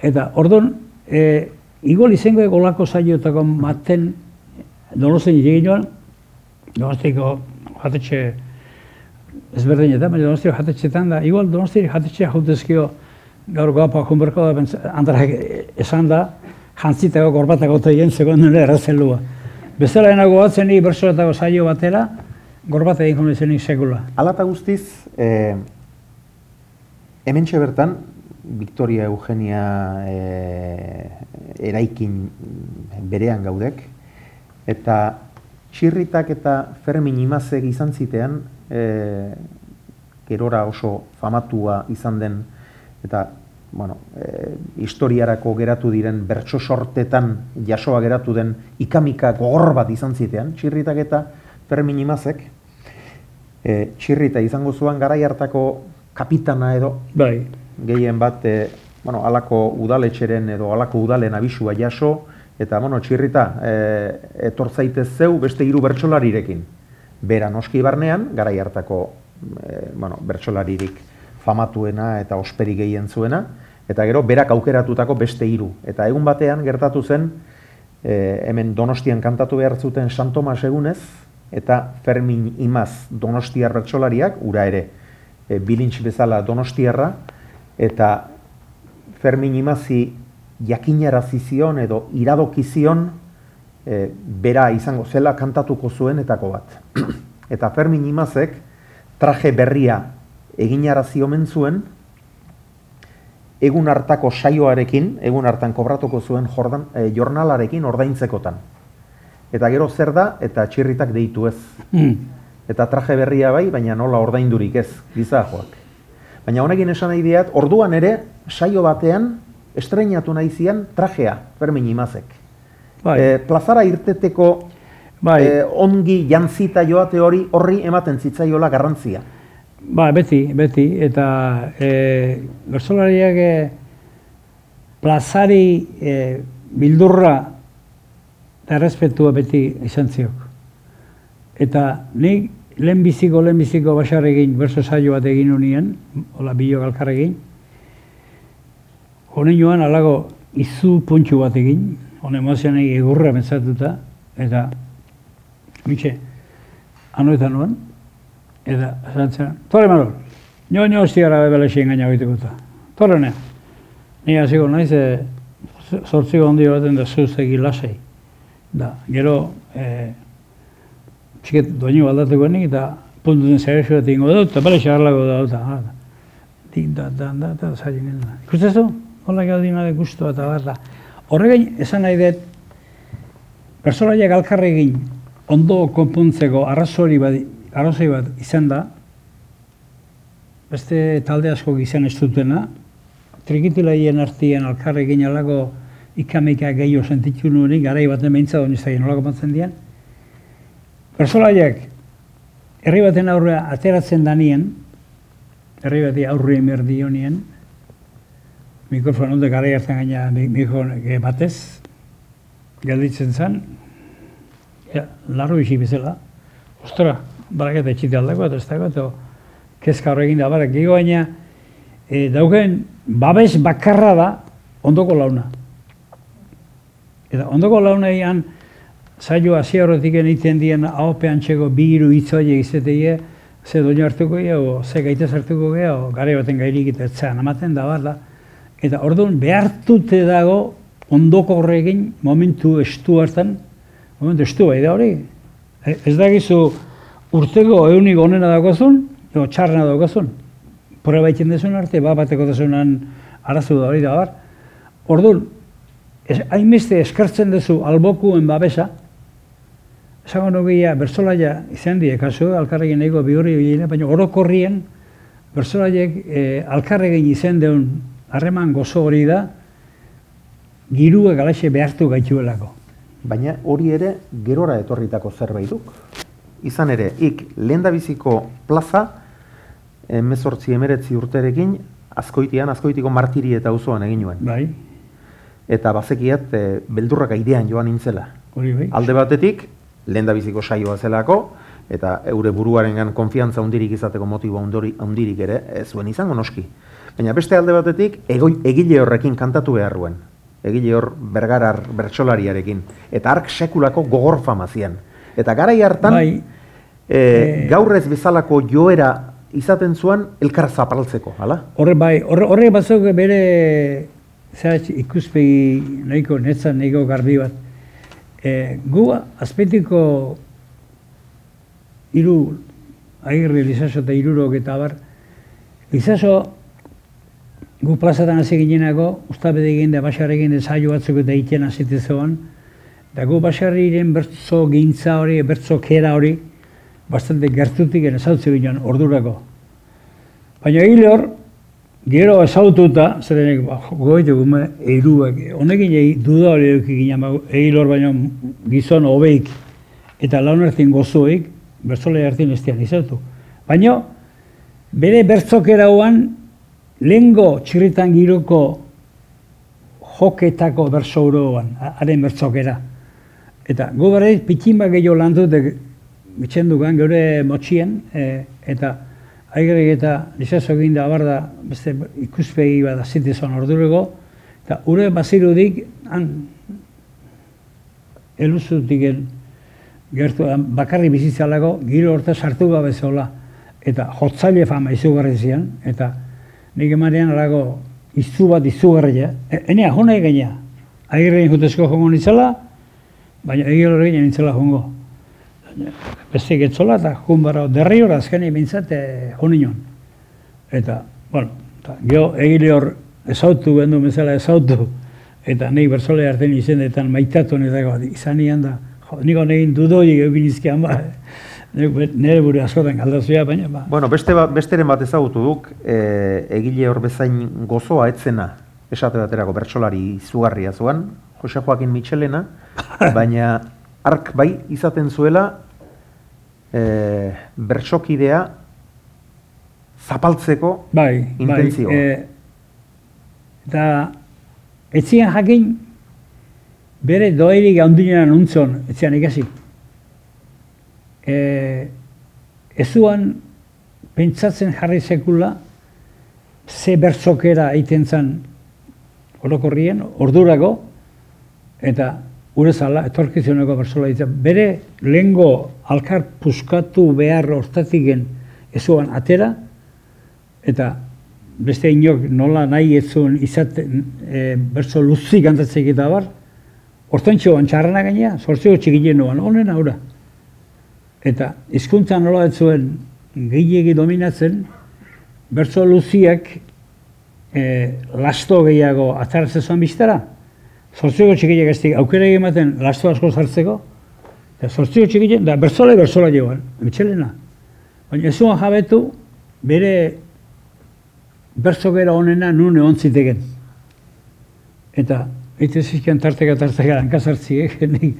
eta orduan, e, igol izango olako saioetako maten donosten egin joan, donostiko jatetxe ezberdinetan, baina donostiko jatetxetan da, igual donostiko jatetxea jautezkio gaur gapa junberko da, andrak esan da, jantzitako gorbatako tegien sekundu errazelua. Bezala enago batzen ni bersoetako saio batera, gorbata egin kono izenik sekula. Alata guztiz, e, hementxe bertan, Victoria Eugenia e, eraikin berean gaudek, eta txirritak eta Fermin Imazek izan zitean, e, gerora oso famatua izan den, eta bueno, e, historiarako geratu diren bertso sortetan jasoa geratu den ikamika gogor bat izan zitean, txirritak eta Fermin Imazek, e, txirrita izango zuen garai hartako kapitana edo Bai, gehien bat e, bueno, alako udaletxeren edo alako udalen abisua jaso eta bueno, txirrita e, etor zaitez zeu beste hiru bertsolarirekin. Bera noski barnean garai hartako e, bueno, bertsolaririk famatuena eta osperi gehien zuena eta gero berak aukeratutako beste hiru. Eta egun batean gertatu zen e, hemen Donostian kantatu behar zuten San Tomas egunez eta Fermin Imaz Donostiar bertsolariak ura ere e, bilintz bezala Donostiarra eta Fermin Imazi jakinarazi zion edo iradoki zion e, bera izango zela kantatuko zuenetako bat. eta Fermin Imazek traje berria eginarazi omen zuen egun hartako saioarekin, egun hartan kobratuko zuen jordan, e, jornalarekin ordaintzekotan. Eta gero zer da, eta txirritak deitu ez. mm. Eta traje berria bai, baina nola ordaindurik ez, gizajoak. Baina honekin esan nahi diat, orduan ere, saio batean, estreinatu nahi zian trajea, Fermin Imazek. Bai. E, plazara irteteko Bai. e, ongi jantzita joate hori horri ematen zitzaiola garrantzia. Ba, beti, beti, eta e, bertsolariak e, plazari e, bildurra eta errespetua beti izan ziok. Eta nik lehenbiziko, lehenbiziko basar egin, berso saio bat egin unien, hola bilo galkar egin, honen joan alago izu puntxu bat egin, honen emozionei egurra pentsatuta, eta mitxe, anoetan nuen, eta zantzen, tore Manol, nio nio hosti gara bebele gaina egiteko eta. Tore ne, ni hasiko naiz, e, sortziko handi baten da zuz egin lasei. Da, gero, e, txiket doinu aldateko nik, eta puntu den zerexo bat ingo dut, eta bale xarlago da, eta, hala. Dik, da, da, da, da, zailin gena. Ikustezu? Hola gaudina de gustu eta barra. Horregain, esan nahi dut, pertsonaiak alkarregin ondo konpontzeko arrazori bat, arrazoi bat izan da, beste talde asko izan ez dutena, trikitilaien artien alkarregin alako ikamika gehiago sentitu nuenik, garai bat emintza duen izagin nolako batzen dian. Persolaiak herri baten aurrea ateratzen danien, herri bati aurre emer dionien, mikrofon honde garai hartan gaina mikrofon batez, gelditzen zen, ja, larro isi bezala, ostra, baraketa etxite aldako, eta ez dago, eta kezka horrekin da, barak, gehiago baina, e, dauken babes bakarra da ondoko launa. Eta ondoko launa ean, saio hasi horretik egiten dien ahopean txeko bi hiru hitz horiek izateie, ze doinu hartuko gea, o ze gaitaz hartuko gea, o gare baten gairik eta etzean amaten da, bar da. Eta orduan behartute dago ondoko horrekin momentu estu hartan, momentu estu bai da hori. E, Ez dakizu urteko eunik onena dagoazun, edo txarrena dagoazun. Proba egiten dezun arte, ba bateko dezunan arazu da hori da bar. Orduan, ez, hainbeste eskartzen duzu albokuen babesa, esango nugia bertsolaia izan die kasu, alkarregin nahiko bihurri baina orokorrien bertsolaiek e, alkarregin izan deun harreman gozo hori da, girua galaxe behartu gaituelako. Baina hori ere gerora etorritako zerbait duk. Izan ere, ik lehendabiziko plaza, emezortzi emeretzi urterekin, azkoitian, azkoitiko martiri eta auzoan egin nuen. Bai, Eta bazekiat, e, beldurrak aidean joan nintzela. hori bai. Alde batetik, lehendabiziko saioa zelako, eta eure buruarengan konfiantza hundirik izateko motibo hundirik ere, ez zuen izango noski. Baina beste alde batetik, egoi, egile horrekin kantatu beharruen. Egile hor bergarar bertsolariarekin. Eta ark sekulako gogor fama zian. Eta garai hartan, Bai, e, gaur ez bezalako joera izaten zuen elkar zapaltzeko, hala? Horre bai, horre, horre batzuk bere zera ikuspegi nahiko netzan nahiko garbi bat. E, gu azpetiko hiru agirri lizaso eta hirurok eta bar, lizaso gu plazatan hasi ginenako, ustabede egin da basarrekin saio batzuk eta egiten hasi zegoen, eta gu basarriren bertzo gintza hori, bertzo kera hori, bastante gertutik ezautze ginen ordurako. Baina egile hor, gero ezaututa, zerenek, ba, goitu gume, eiruak, honekin egi, duda hori eduki ginen, ba, hor baino gizon hobeik, eta laun ertin gozoik, bertzole ertin ez dian izautu. Baina, bere bertzokera lehengo txirritan giroko joketako berzo uroan, haren bertzokera. Eta gu bere pitin bat gehiago lan dut, bitxen dugan, gure motxien, e, eta aigerek eta lizazo egin da abar da, beste ikuspegi bat azitezan ordurego, eta ure bazirudik, han, eluzutik el, gertu, bakarri bizitzalako, giro horta sartu gabe zola, eta jotzaile fama izugarri zian, eta nik emanean alako izu bat izugarria, e, enea, jona egina, agirrein jutezko jongo nintzela, baina egil horrekin nintzela jongo. Beste getzola eta jun bara derri hor azkeni bintzat e, joninon. Eta, bueno, eta, geho egile hor ezautu bendu bezala ezautu, eta nahi berzole hartzen izendetan maitatu netako izan nian da, jo, niko negin dudoi egin izkian ba, nik nire buru askotan galdazua, baina ba. Bueno, beste ba, besteren bat ezagutu duk, e, egile hor bezain gozoa etzena, esate baterako bertsolari izugarria zuan, Jose Joaquin Michelena, baina ark bai izaten zuela e, bertsokidea zapaltzeko Bai, intentzioa. bai. E, eta etzian jakin bere doairik handinean nuntzon, etzian ikasi. E, ezuan pentsatzen jarri sekula ze bertzokera egiten zen orokorrien, ordurago, eta ure zala, etorkizioneko bertzola ditzen. Bere lehengo alkar puskatu behar hortatiken ezuan atera, eta beste inok nola nahi ez zuen izaten e, bertso luzik kantatzek eta bar, hortentxo txarrana gainea, sortzeko txikile noan, honen aura. Eta hizkuntza nola ez zuen gehiegi dominatzen, bertso luziak e, lasto gehiago ataratzen zuen biztara. Zortziko txikileak ez aukera ematen lasto asko sartzeko, eta zortziko txikile, da bertzola bertzola joan, mitxelena. Baina ez zuen jabetu bere bertzokera honena nun egon ziteken. Eta, egiten zizkian tarteka tarteka hankazartzi, eh? nik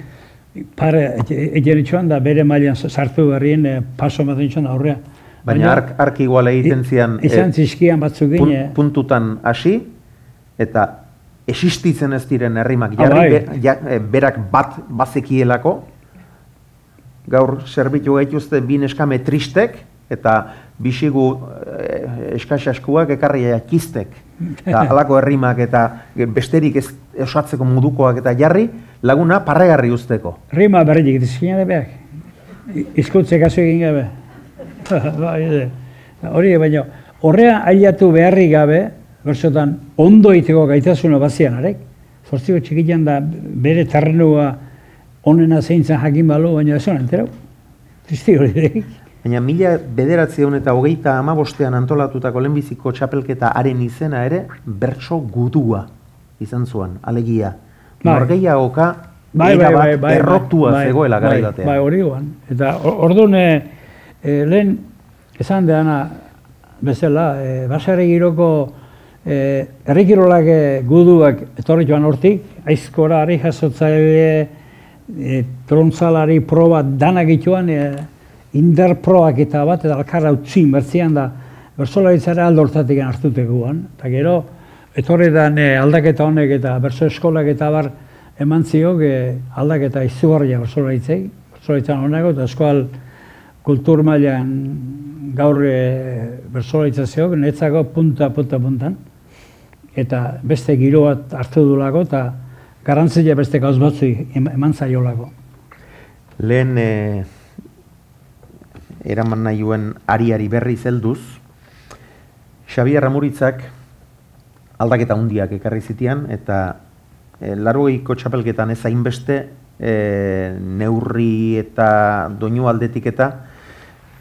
pare egin itxuan da bere mailan sartu berrien eh, paso ematen itxuan aurrea. Baina ark, ark igual egiten zian Izan zizkian batzuk pun- gine. puntutan hasi, eta existitzen ez diren herrimak Ah, jarri, bai. be- e, berak bat bazekielako, gaur zerbitu gaituzte bi neskame tristek, eta bisigu e, eskasaskuak ekarri jakistek. Eta alako herrimak eta besterik ez osatzeko modukoak eta jarri, laguna parregarri usteko. Rima berritik dizkina da behak. Izkuntze kasu egin gabe. bai, ede. Hori, baina, horrea ailatu beharrik gabe, bersotan, ondo iteko gaitasuna bazian, arek? Zortziko txikitan da bere terrenua onena zeintzen jakin balu, baina ez honen, entero? Tristi hori direk. Baina mila bederatzeun eta hogeita amabostean antolatutako lehenbiziko txapelketa haren izena ere, bertso gudua izan zuen, alegia. Bai. Norgeiagoka erabat errotua bai, zegoela bai, batean. Bai, hori guan. Eta or- orduan, e, e, lehen, esan dena bezala, e, basare giroko e, herrikirolak e, guduak etorri joan hortik, aizkora, ari jasotzaile, e, trontzalari proba danak ituan, e, indar proak eta bat, eta alkarra utzin bertzian da, bersolaritzara aldo hortatik hartutekoan. Eta gero, etorri dan e, aldaketa honek eta berso eskolak eta bar eman ziok e, aldaketa izugarria bersolaritzei, bersolaritzan honako, eta eskual kultur mailan gaur e, bersolaritzazioak, netzako punta, punta, puntan. Eta beste giro bat hartu dulako, eta garantzia beste gauz batzu eman zaiolako. Lehen e, eraman nahioen ariari berri zelduz, Xabier Ramuritzak aldaketa hundiak ekarri zitian, eta e, larogeiko txapelketan ez hainbeste e, neurri eta doinu aldetik eta,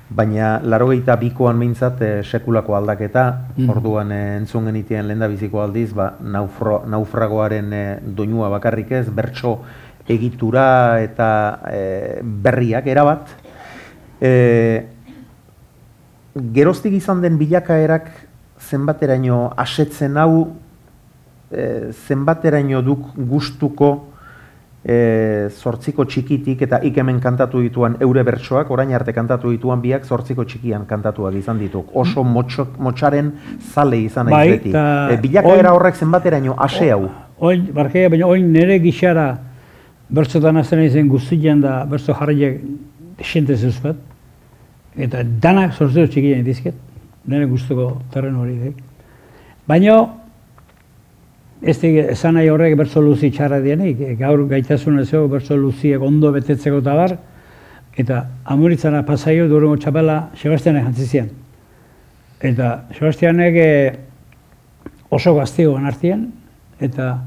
baina larogeita bikoan behintzat e, sekulako aldaketa, Mm. orduan e, entzun genitien lehen biziko aldiz, ba, naufro, naufragoaren e, doinua bakarrik ez, bertso egitura eta e, berriak erabat. E, geroztik izan den bilakaerak zenbateraino asetzen hau, e, zenbateraino duk gustuko e, zortziko txikitik eta ikemen kantatu dituan eure bertsoak, orain arte kantatu dituan biak zortziko txikian kantatuak izan dituk. Oso motxok, motxaren zale izan naiz Bai, beti. ta E, bilakaera oin- horrek zenbateraino ase hau. Oin, barkea, baina oin nire gixara bertzotan azten izen guztian da bertzo jarriak desente zeuzpat. Eta danak sortzeo txikien dizket, nire gustuko terren hori dek. Baina, ez esan nahi horrek bertzo luzi txarra dienik, e, gaur gaitasun ezego bertzo luziek ondo betetzeko eta bar, eta amuritzana pasaio durungo txapela Sebastianek jantzizian. Eta Sebastianek e, oso gaztegoan artean, eta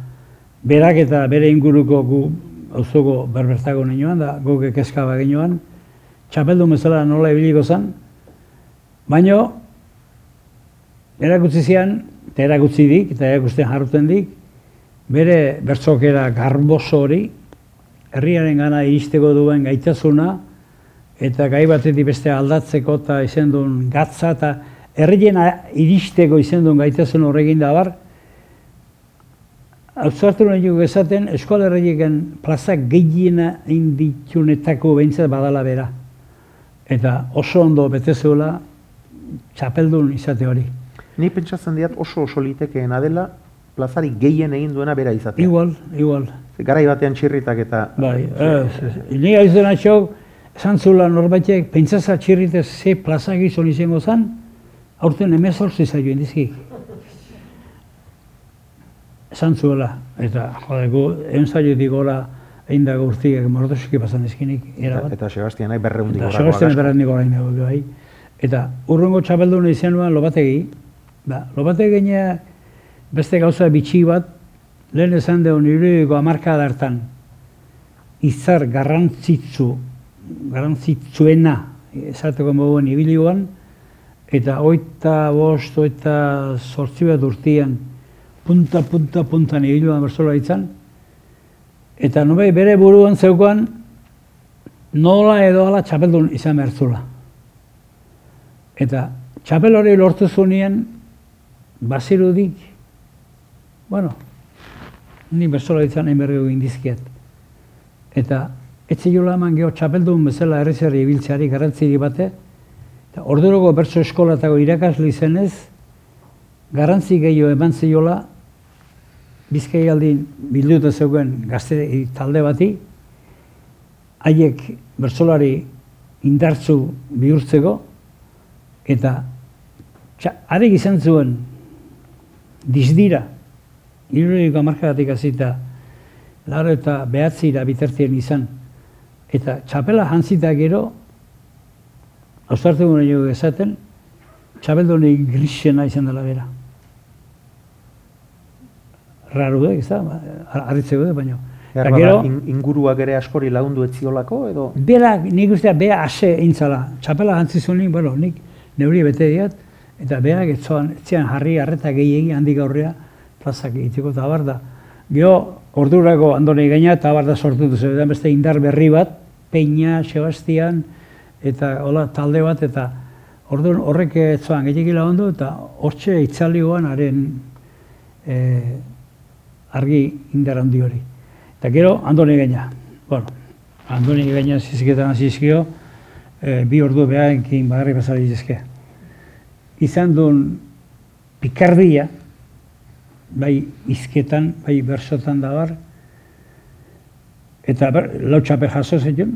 berak eta bere inguruko gu auzoko berbertako ninoan, da guk ekezka baginoan, txapeldun bezala nola ibiliko zen, baino erakutsi zian, eta erakutsi dik, eta erakusten jarruten dik, bere bertzokera garboso hori, herriaren gana iristeko duen gaitasuna, eta gai batetik beste aldatzeko eta izen duen gatza, eta herriena iristeko izen duen gaitasun horrekin da bar, Hauzartu nahi dugu esaten, eskolarreiken plazak gehiena inditunetako behintzat badala bera. Eta oso ondo bete zuela txapeldun izate hori. Ni pentsatzen diat oso oso litekeena dela plazarik gehien egin duena bera izatea. Igual, igual. Garai batean txirritak eta Bai, ez. Ni aizen atxok, esan zula norbaitek, pentsaza txirritez ze plaza gizon izango zen, aurten emezortzi zaio indizkik. Esan zuela, eta jode, gu, egun zaiotik gora egin dago urtiak mordosuki pasan ezkinik, eta, erabat. eta berreundik Eta gorakoak Sebastian asko. beran niko gain dago, bai. Eta urrengo txapelduna izan nuen lopategi, ba, lopategi gainea beste gauza bitxi bat, lehen esan deun irudiko amarka hartan izar garrantzitzu, garrantzitzuena, esateko moduan ibilioan, eta oita bost, oita sortzi bat urtian, punta, punta, puntan ibiluan berzola izan, eta nobe bere buruan zeukan, nola edo ala txapeldun izan behar zula. Eta txapel hori lortu zunien, bazirudik, bueno, ni berzola izan egin berri indizkiet. Eta etxe jola eman geho txapeldun bezala errezari ibiltzeari garrantziri bate, eta ordurogo bertso eskolatako irakasle izenez, garrantzi gehiago eman ziola, bizkai aldin bilduta zegoen gazte talde bati, haiek bertsolari indartzu bihurtzeko, eta txa, arek izan zuen dizdira, iruriko amarkagatik azita, laro eta behatzira bitartien izan, eta txapela jantzita gero, ausartu gure jo esaten, txapeldoni grisena izan dela bera. Raru da, ez da, harritzeko da, baina. Eta gero, in- inguruak ere askori lagundu etziolako edo Bera, nik ustea, bea ase intzala. Txapela jantzizunik, bueno, nik neuri bete diat, eta berak etzoan, etzean jarri arreta gehiegi handik aurrea plazak egiteko eta abar da. Gero, ordurako andoni gaina eta abar da sortu eta beste indar berri bat, Peña, Sebastian, eta hola talde bat, eta orduan horrek etzoan gehiagi lagundu, eta hortxe itzalioan haren eh, argi indar handi hori. Eta gero, andoni gaina. Bueno, andoni gaina zizketan zizkio, e, bi ordu behaenkin bagarri pasari zizke. Izan duen pikardia, bai izketan, bai bersotan da bar, eta ber, lau txape jaso zetun,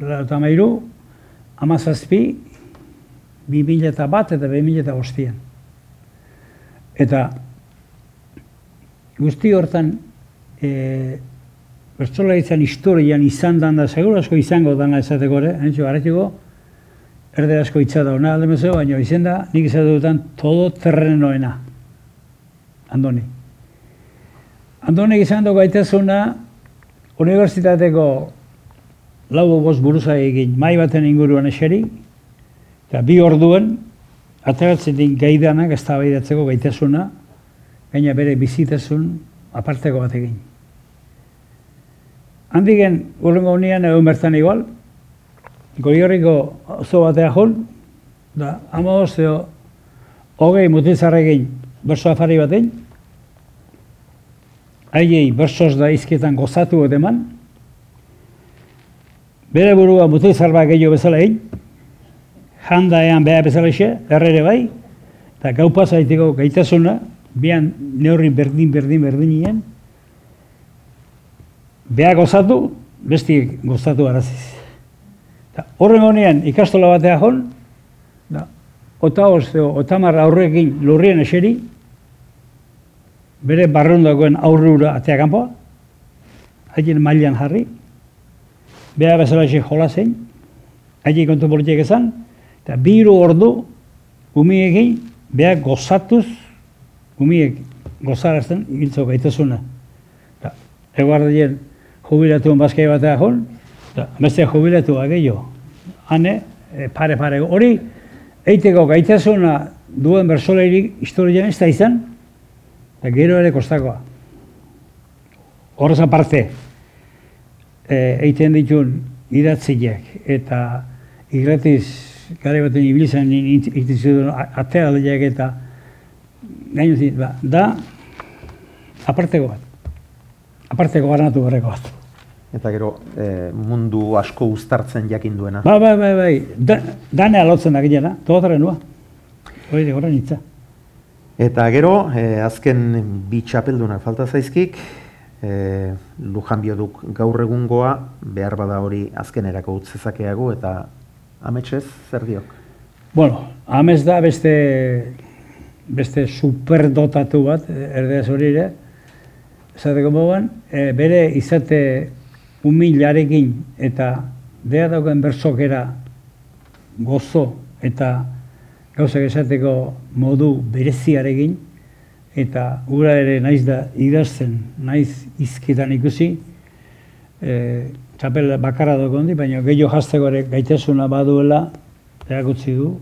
lau eta mairu, amazazpi, bi mila eta bat eta bi mila eta bostian. Eta guzti hortan e, bertsolaritzan historian izan dan da, seguro asko izango dana esateko ere, haintxo, garratiko, erde asko hitza da, ona alde mezeo, baina izan da, nik izate dutan, todo terrenoena. Andoni. Andoni izan dugu gaitazuna, unibertsitateko lau bost buruza egin, mai baten inguruan eseri, eta bi orduen, ateratzetik gaidanak ez da gaitasuna, gaina bere bizitasun aparteko bat egin. Handigen, urrengo unian egun bertan igual, goiorriko oso batea jun, da, amaboz zeo, hogei mutilzarrekin berso afari bat egin, haiei bersoz da izkietan gozatu eman, bere burua mutilzar bat gehiago bezala egin, janda ean beha bezala xe, errere bai, eta gau pasaitiko gaitasuna, bian neurri berdin, berdin, berdinien, beha gozatu, besti gozatu araziz. Eta horren honean ikastola batea jon, da, ota ozeo, otamar aurrekin lurrien eseri, bere barrundakoen aurrura atea kanpoa, haien mailan jarri, beha bezala jola zein, haien kontu politiek esan, eta biru ordu umiekin beha gozatuz, umiek gozarazten ibiltzeko gaitasuna. Eguardien jubilatuen bazkai batea jon, eta beste jubilatua gehiago. Hane, e, pare pare. Hori, eiteko gaitasuna duen bersoleirik historian ez da izan, eta gero ere kostakoa. Horrez aparte, e, eiten ditun idatziak eta igratiz gare baten ibilizan egiten zuen atealdiak eta gaino zit, ba, da aparteko bat. Aparteko ganatu berreko bat. Eta gero, e, mundu asko uztartzen jakin duena. Bai, bai, bai, bai. Da, dane alotzen da ginena, togotaren nua. Hori de goran itza. Eta gero, e, azken bi txapeldunak falta zaizkik, e, Lujan bioduk gaur egungoa, behar bada hori azkenerako utzezakeago, eta ametsez, zer diok? Bueno, amez da beste beste superdotatu bat, erdeaz hori ere, esateko moduan, e, bere izate humilarekin eta beha dauken bersokera gozo eta gauzak esateko modu bereziarekin, eta gura ere naiz da idazten, naiz izkitan ikusi, e, txapel bakarra dago hondi, baina gehiago jazteko ere gaitasuna baduela, erakutsi du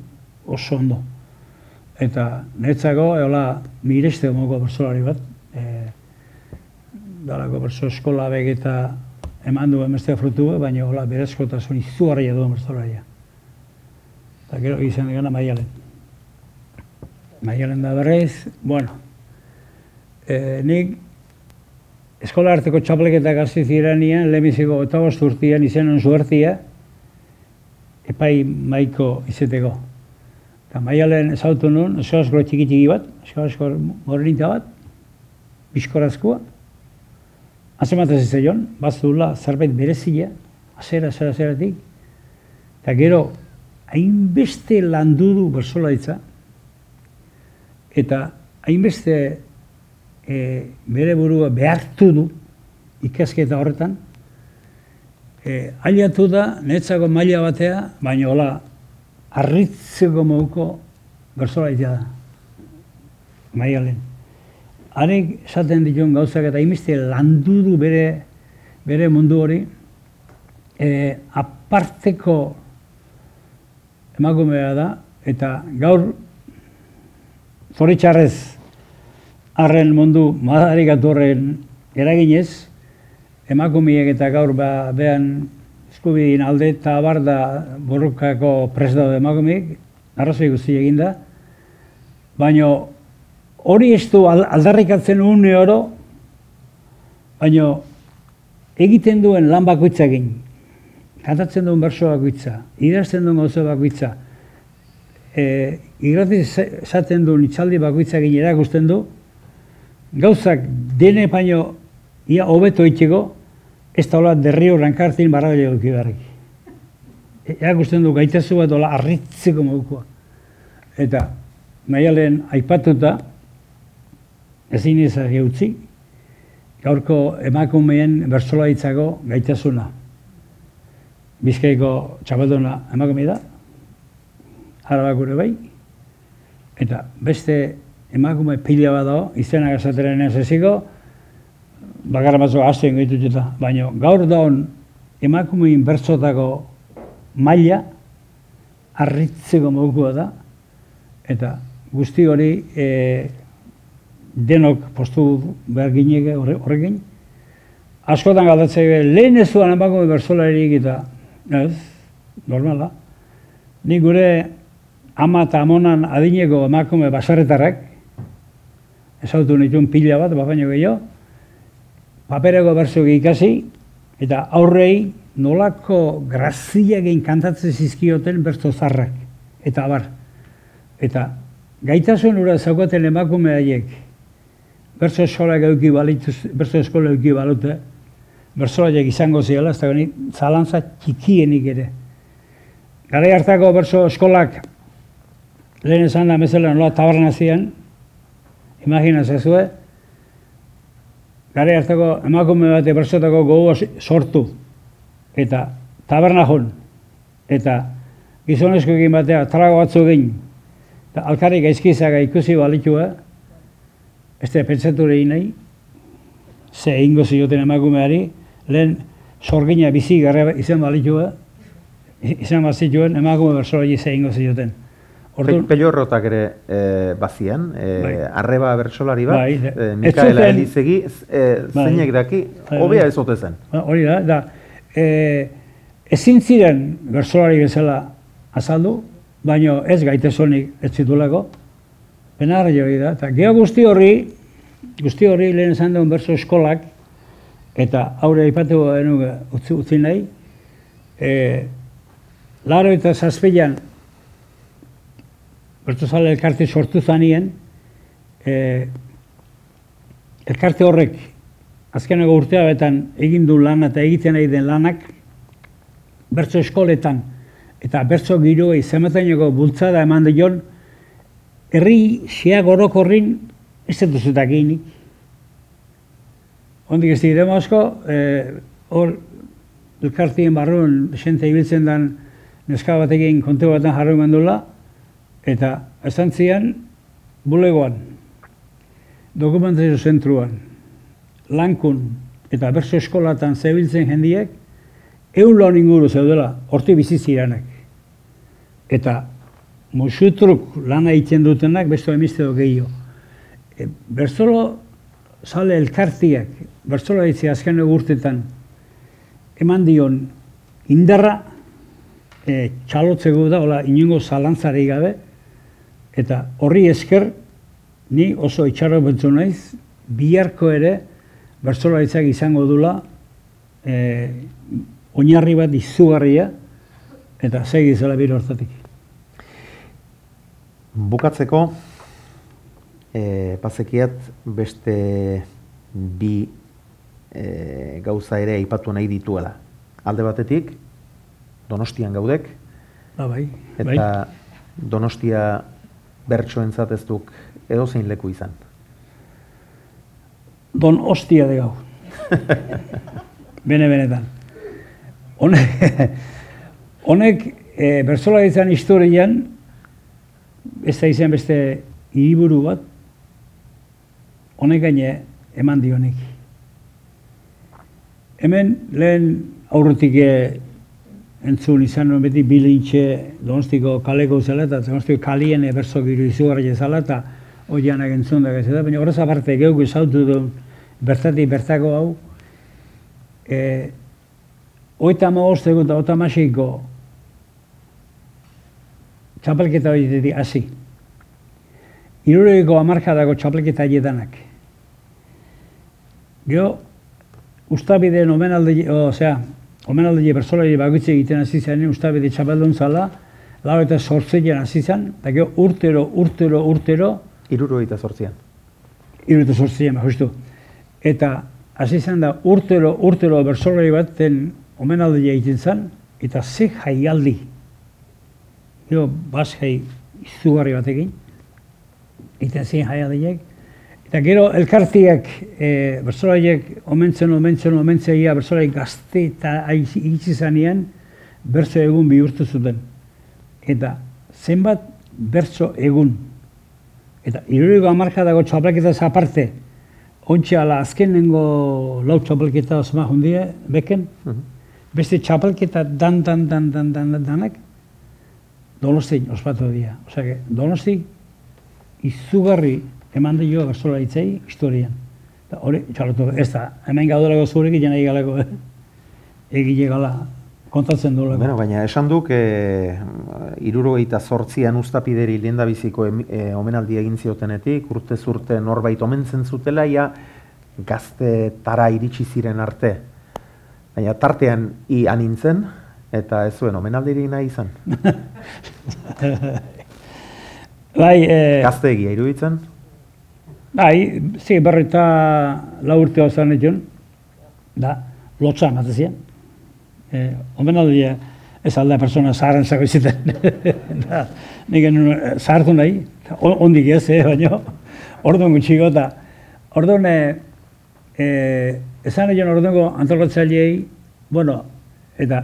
oso ondo. Eta netzako, eola, mireste omoko bersolari bat, e, dalako berso eskola begeta eman duen beste frutu, baina hola, berezkotasun izugarria duen bersolaria. Eta gero, izan dugana maialen. Maialen da berrez, bueno, e, nik eskola arteko txapleketak hasi ziranian, lehenbiziko eta bost urtian izenan zuertia, epai maiko izeteko. Eta maialen ezautu nuen, eskorazko txiki txiki bat, eskorazko moreninta bat, bizkorazkoa, Azemata zitzaion, bazula zerbait berezia, azera, azera, azeratik, eta gero, hainbeste landu du bersolaitza, eta hainbeste e, bere burua behartu du ikasketa horretan, e, aliatu da, netzako maila batea, baina hola, arritzeko moduko bersolaitzea da. Maialen arek esaten dituen gauzak eta imizte landu du bere, bere mundu hori, e, aparteko emakumea da, eta gaur zoritxarrez arren mundu madarik atorren eraginez, emakumeek eta gaur ba, behan eskubidin alde eta abar da borrukako presdo emakumeek, arrazoi guzti eginda, baina hori ez du aldarrikatzen une oro, baina egiten duen lan bakoitzakin, kantatzen duen berso bakoitza, idazten duen gauza bakoitza, e, igratiz esaten duen itxaldi bakoitzakin erakusten du, gauzak dene baino ia hobeto itxego, ez da hola derri horren kartin barra duki Erakusten du gaitazu bat hola arritzeko modukoa. Eta maialen aipatuta, ezin izan utzi, gaurko emakumeen bersolaitzako gaitasuna. Bizkaiko txabalduna emakume da, araba gure bai, eta beste emakume pila bat dago, izena gazateren ez eziko, bakarra batzu hasten gaitututa, baina gaur daun emakumeen bertsotako maila arritzeko modukoa da, eta guzti hori e, denok postu behar ginege horrekin. Askotan galdatzea, lehen ez duan emakume bertzolarik eta, ez, normala. Ni gure ama eta amonan adineko emakume basarretarrak, ezautu nituen pila bat, baino gehiago, papereko bertzuk ikasi, eta aurrei nolako grazia egin kantatzen zizkioten bertzo zarrak, eta abar. Eta gaitasun ura zaukaten emakume haiek, berso eskola gauki balituz, berso eskola gauki balute, berso izango ziela, ez da gani, zalantza txikienik ere. Gara hartako berso eskolak, lehen esan da mezela nola taberna zian, imagina zezue, gara hartako emakume bat bersotako gogo sortu, eta taberna hon, eta gizonezko egin batea, trago batzu egin, eta alkarrik aizkizaga ikusi balitua, ez da pentsatu lehi nahi, ze ingo zioten emakumeari, lehen sorgina bizi garra izan balitua, izan bazituen emakume bersolari ze ingo zioten. Ordu... Pe pelorrotak ere e, bazien, e, bai. arreba bersolari bat, bai, e, Mikaela Elizegi, e, bai. zeinek daki, bai, hobea ez ote zen. Ba, hori da, da e, ezin ziren bersolari bezala azaldu, baino ez gaitezonik ez zitulako, Benarra jo da, eta geho guzti horri, guzti hori lehen esan duen berso eskolak, eta aurre aipatu genuke utzi, utzi nahi, e, laro eta zazpilan, bertsozale elkarte sortu zanien, e, elkarte horrek azkeneko urtea betan egin du lan eta egiten nahi den lanak, bertso eskoletan eta bertso giroei zemetaineko bultzada eman dion, herri xeak orokorrin ez dut zutak eginik. Hondik ez dira asko, eh, hor elkartien barruen xente ibiltzen den neska batekin kontu baten jarro mandula, eta estantzian bulegoan, dokumentazio zentruan, lankun eta berso eskolatan zebiltzen jendiek, egun lan inguru zeudela, horti biziziranak. Eta musutruk lana egiten dutenak, beste emiste do gehiago. E, berzolo sale elkartiak, berzolo egitzi azken urtetan, eman dion indarra, e, txalotzeko da, hola, inongo zalantzari gabe, eta horri esker, ni oso itxarro bentsu naiz, biharko ere, berzola izango dula, e, oinarri bat izugarria, eta segi zela biro hortatik. Bukatzeko, e, pasekiat beste bi e, gauza ere aipatu nahi dituela. Alde batetik, donostian gaudek, ba, bai, eta bai. donostia bertsoentzat ez duk edo zein leku izan. Don ostia de gau. Bene benetan. Honek, honek e, berzola izan historian, ez da izan beste hiriburu bat, honek gaine eman dionik. Hemen lehen aurretik e, entzun izan nuen beti bilintxe donostiko kaleko zela eta donostiko kalien berzo giru izugarri zela eta hoianak entzun da da, baina horrez aparte geuk izautu du bertatik bertako hau, e, oita maoz egun eta oita masiko txapelketa hori hasi. Iruregiko amarkadako txapelketa danak. Gio, ustabide omenalde, osea, omenalde bersolari bagutze egiten hasi zen, ustabide txapeldun zala, lau eta sortzean hasi zen, eta gio, urtero, urtero, urtero, Iruro eta sortzean. Iruro eta sortzean, justu. Eta hasi zen da urtero, urtero bersolari baten omenaldi egiten zen, eta ze jaialdi. Gero, bas jai izugarri batekin, eta ze jaialdiek. Eta gero, elkartiak, e, bersolariek omentzen, omentzen, omentzen, ia bersolari gazte eta itzi zanean, berzo egun bihurtu zuten. Eta zenbat berzo egun Eta iruriko amarka dago txapelketaz aparte, ontsi ala azkenengo lau txapelketa osma hundie, beken, mhm. beste txapelketa dan, dan, dan, dan, dan, dan, danak, donosti ospatu dira. Osea, donosti izugarri eman dio gazola hitzei historian. Hori, txalotu, ez da, hemen gaudelago zurik, jena egaleko, eh? egile gala, kontatzen duela. Bueno, baina esan duk, e, irurogeita zortzian ustapideri lehen biziko e, omenaldi egin ziotenetik, urte zurte norbait omentzen zutela, ja gazte tara iritsi ziren arte. Baina tartean i anintzen, eta ez zuen omenaldiri nahi izan. bai, e, gazte egia iruditzen? Bai, zi, berreta lau urte hau da, lotza matezien eh, omenaldia ez alda persona zaharren zako iziten. Nik genuen eh, zahartu nahi, ondik ez, eh, baina orduan gutxiko eta orduan eh, esan egin orduango antolatzaileei, bueno, eta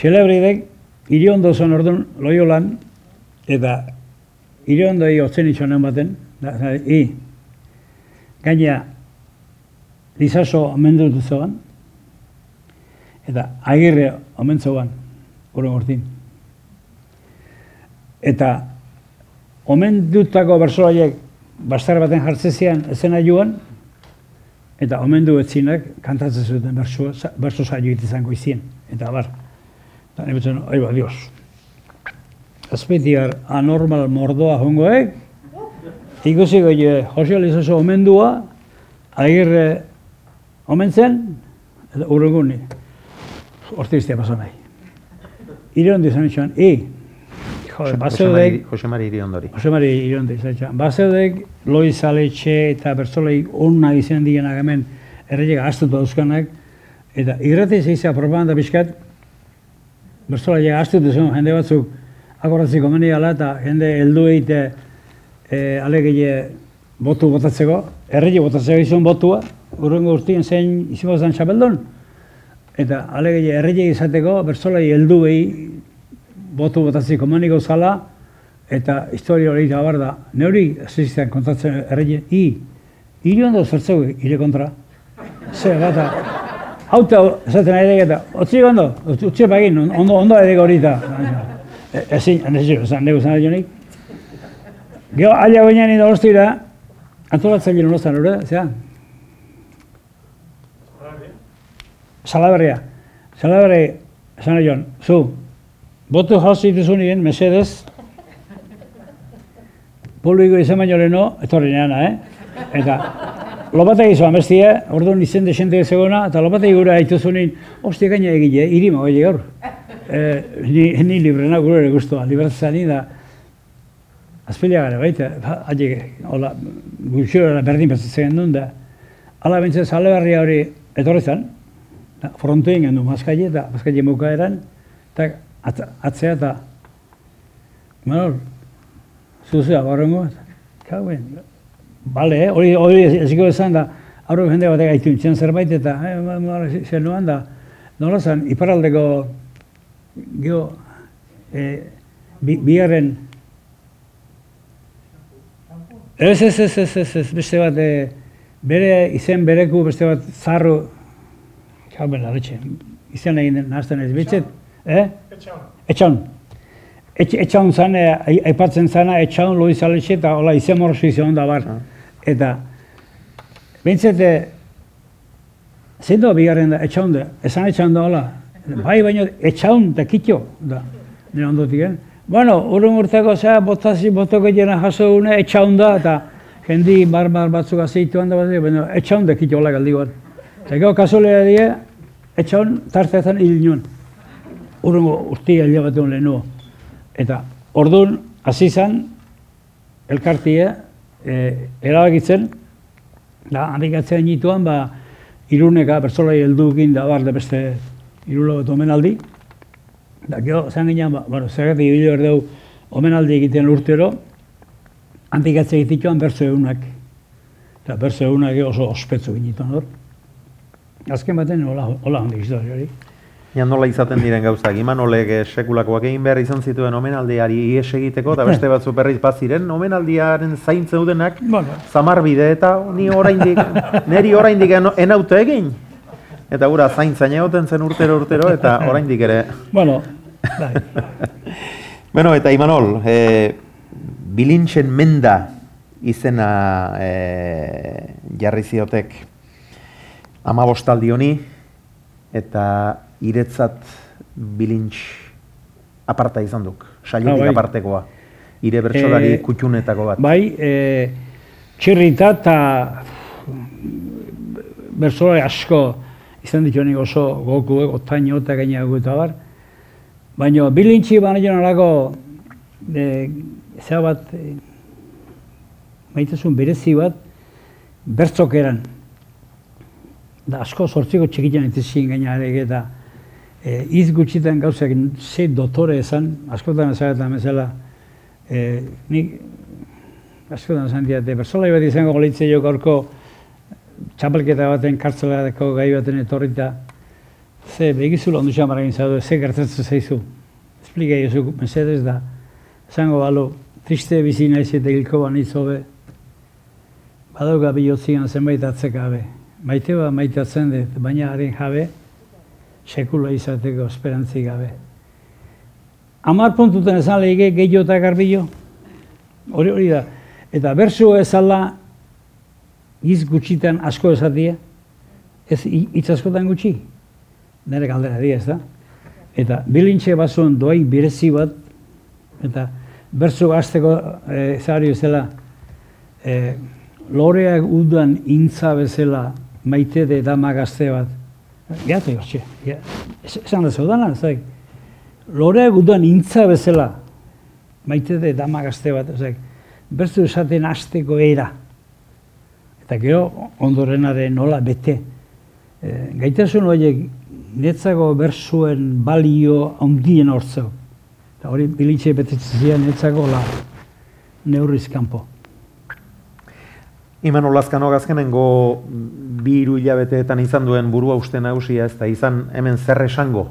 xelebridek iriondo zen orduan loiolan, eta egi otzen itxonen baten, da, da, i, gaina, lizaso amendutu zoan, eta agirre omen zauan, urten Eta omen dutako bersolaiek bastar baten jartzezian ezena joan, eta omen du etzinak kantatzen zuten berso, berso saio izango izien. Eta bar, eta nire betzen, oi ba, dios. Azpetiar anormal mordoa jongoek, ikusi goi Jose Lizoso omendua, agirre omen zen, eta urrunguni, horti iztea paso nahi. Irondi zen etxan, i, Jose bazeudek, Jose Mari Iriondori. Jose Mari Irondi zen etxan, bazeudek, Loiz Aletxe eta bertzolei onna izan dienak hemen, erreiek astutu dauzkanak, eta irrati zeizea propaganda pixkat, bertzolei astutu zen, jende batzuk, akorratzi komeni ala, eta jende heldu eite, e, alegile botu botatzeko, erreile botatzeko izan botua, urrengo urtien zein izango zen txapeldon, eta alegile erreile izateko, bertzolei heldu behi botu botatzi komuniko zala, eta historia hori da bar da, neuri zizten kontatzen erreile, i, hiri ondo zertzeu hire kontra. Zer, gata, hauta esaten ari eta, otzi ondo, utzi bagin, ondo, ondo edeko hori. E- Ezin, nezio, esan, nego zan jonik. Gero, aila baina nire ostira, antolatzen gero nozan, ure, zera? Salaberria. Salaberri, esan joan, zu, botu jauzi dituzu nien, mesedez, publiko izan baino leheno, etorri neana, eh? Eta, lopatek izo amestia, orduan izen desente zegona, eta lopatek gura haituzunin, ostia gaina egile, irima goi gaur. E, ni, ni librena gure ere guztua, libertatzen da, azpilia gara baita, ba, haiek, hola, gutxura berdin petzatzen duen da, ala bentzen salegarria hori da, frontoin gendu mazkaile eta mazkaile mukaeran, eta atz- atzea eta, Manol, zuzua, barrengo, kauen, bale, eh? hori, hori eziko esan da, aurreko jende batek nintzen zerbait eta, eh, ma- ma- zer nuan da, nola zen, iparaldeko, geho, eh, bi, bigarren, ez, ez, ez, ez, ez, ez, beste bat, eh, bere izen bereku beste bat zarru, Hau bela, letxe, izan egin den nahazten ez, bitxet, eh? Etxaun. Etx, etxaun zan, eh, ai- aipatzen zana, etxaun aletxe eta hola izen morsu izan da bar. Eta, bintzet, eh, zein da bigarren da, etxaun da, esan etxaun hola. Bai, baina etxaun da kitxo da, nire ondotik, eh? Bueno, urrun urteko zea, botazi, botoko jena jaso une, etxaun da, eta jendi barbar batzuk azeituan da, baina etxaun da kitxo hola galdi bat. Eta gero kasolea die, etxaun tartetan hil nuen. Urrungo urti alde bat egon lehenua. Eta orduan, hasi zen, elkartia, e, erabakitzen, da, handik atzean nituan, ba, iruneka, bertzolai heldukin da bar, da beste irulo bat omenaldi. Da, gero, zan ginen, ba, bueno, zergatik ibili behar dugu omenaldi egiten urtero, handik atze egitituan berzo egunak. Eta berzo egunak oso ospetsu ginitan hor. Azken baten, hola, hola handik historia hori. Ja nola izaten diren gauzak, Imanolek eh, sekulakoak egin behar izan zituen omenaldiari ies egiteko, eta beste batzu berriz baziren, omenaldiaren zain zeudenak, Bueno, zamarbide eta ni oraindik, neri oraindik enautu egin. Eta gura zain zain egoten zen urtero urtero, eta oraindik ere. bueno, bai. Bueno, eta Imanol, e, bilintxen menda izena e, jarri ziotek amabostaldi honi, eta iretzat bilintx aparta izan duk, sailetik Ah, bai. apartekoa. Ire bertsolari Eh, kutxunetako bat. Bai, e, txirrita eta bersolari asko izan ditu nik oso goku, otaino eta gaina eta bar. Baina bilintxi baina jo nolako e, zea bat e, maitasun berezi bat bertzok eran. Da asko sortziko txikitan itizien gaina ere eta e, iz gutxitan gauzak ze dotore esan, askotan ezagetan bezala, e, nik askotan esan diate, bersolai bat izango golitze jo gaurko txapelketa baten kartzeladeko gai baten etorrita, ze begizula ondu xamara egin zaudu, ze gertatzen zaizu. Esplika jozu, mesedez da, esango balo, triste bizi naiz eta hilko banitz hobe, badauka bihotzian zenbait atzekabe. Maite ba maitatzen dut, baina haren jabe, sekula izateko esperantzik gabe. Amar puntuten esan lehige gehiago eta garbilo, hori hori da. Eta bersu ezala iz gutxitan asko esatia, ez hi- hitz askotan gutxi, nire galdera dira ez da. Eta bilintxe bazuen doain birezi bat, eta bersu hasteko e, zari bezala, e, loreak udan intza bezala maite de dama gazte bat. Gata hortxe, ja. Es- esan da zeudana, ezak. Loreak udan intza bezala maite de dama gazte bat, ezak. Bertu esaten hasteko era. Eta gero ondorenaren nola bete. E, gaitasun horiek netzako bersuen balio handien hortzeu. Eta hori bilitxe betetzen ziren netzako la neurriz kanpo. Iman Olazkanok azkenengo bi hiru hilabeteetan izan duen burua uste nagusia ez da izan hemen zer esango.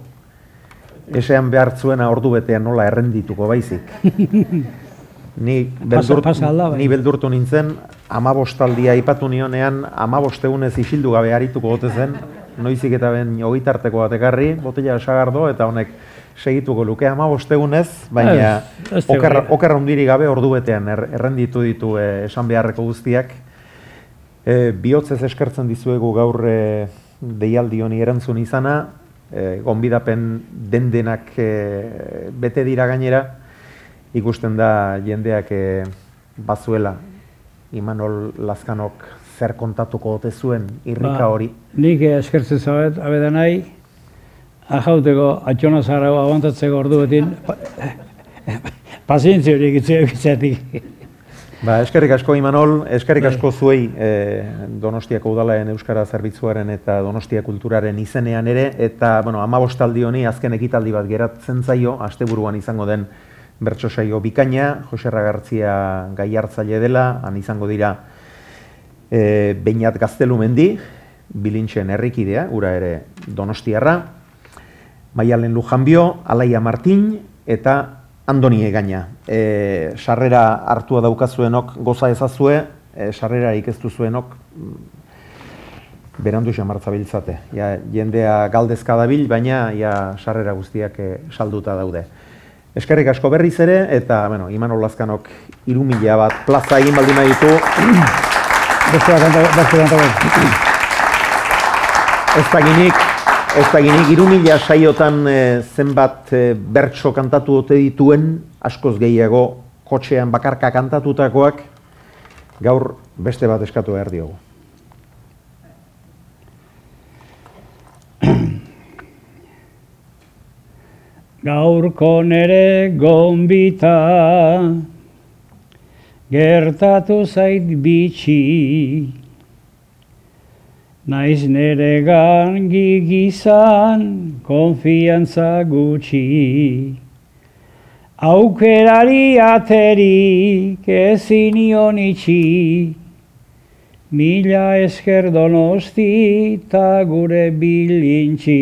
Esean behar zuena ordu betean nola errendituko baizik. Ni, beldur, pasa alda, bai. ni beldurtu nintzen, amabostaldia aipatu nionean, amabostegunez isildu gabe arituko gote zen, noizik eta ben ogitarteko bat ekarri, botella sagardo, eta honek segituko luke amabostegunez, baina Ez, ez oker, teoria. oker handiri gabe ordu betean er, errenditu ditu eh, esan beharreko guztiak. E, bihotzez eskertzen dizuegu gaur e, deialdi honi erantzun izana, e, gonbidapen den denak e, bete dira gainera, ikusten da jendeak e, bazuela Imanol Lazkanok zer kontatuko ote zuen irrika Ba, hori. Nik eh, eskertzen zabet, abeda nahi, ahauteko atxona zara aguantatzeko ordu betin, pa, pazientzia horiek itzetik. Ba, eskerrik asko Imanol, eskerrik asko zuei e, Donostiako udalaen Euskara Zerbitzuaren eta Donostia Kulturaren izenean ere, eta, bueno, amabostaldi honi azken ekitaldi bat geratzen zaio, asteburuan izango den bertso saio bikaina, Joserra Gartzia gai hartzaile dela, han izango dira e, Beñat Gaztelumendi, bilintxen herrikidea, ura ere Donostiarra, Maialen Lujanbio, Alaia Martin eta Andoni Egaina. E, sarrera hartua daukazuenok goza ezazue, e, sarrerarik ez duzuenok mm, berandu xamartza biltzate. Ja, jendea galdezka dabil, baina ja sarrera guztiak e, salduta daude. Eskerrik asko berriz ere, eta, bueno, Imanol Lazkanok irumila bat plaza egin baldin ditu, Beste bat, beste bat, Ez ez daginik, irumila saiotan e, zenbat e, bertso kantatu ote dituen, askoz gehiago, kotxean bakarka kantatutakoak, gaur beste bat eskatu behar diogu. Gaurko nere gombita, gertatu zait bitxi, naiz nere gangi gizan konfiantza gutxi. Aukerari aterik ezin ion itxi, mila esker donosti ta gure bilintxi.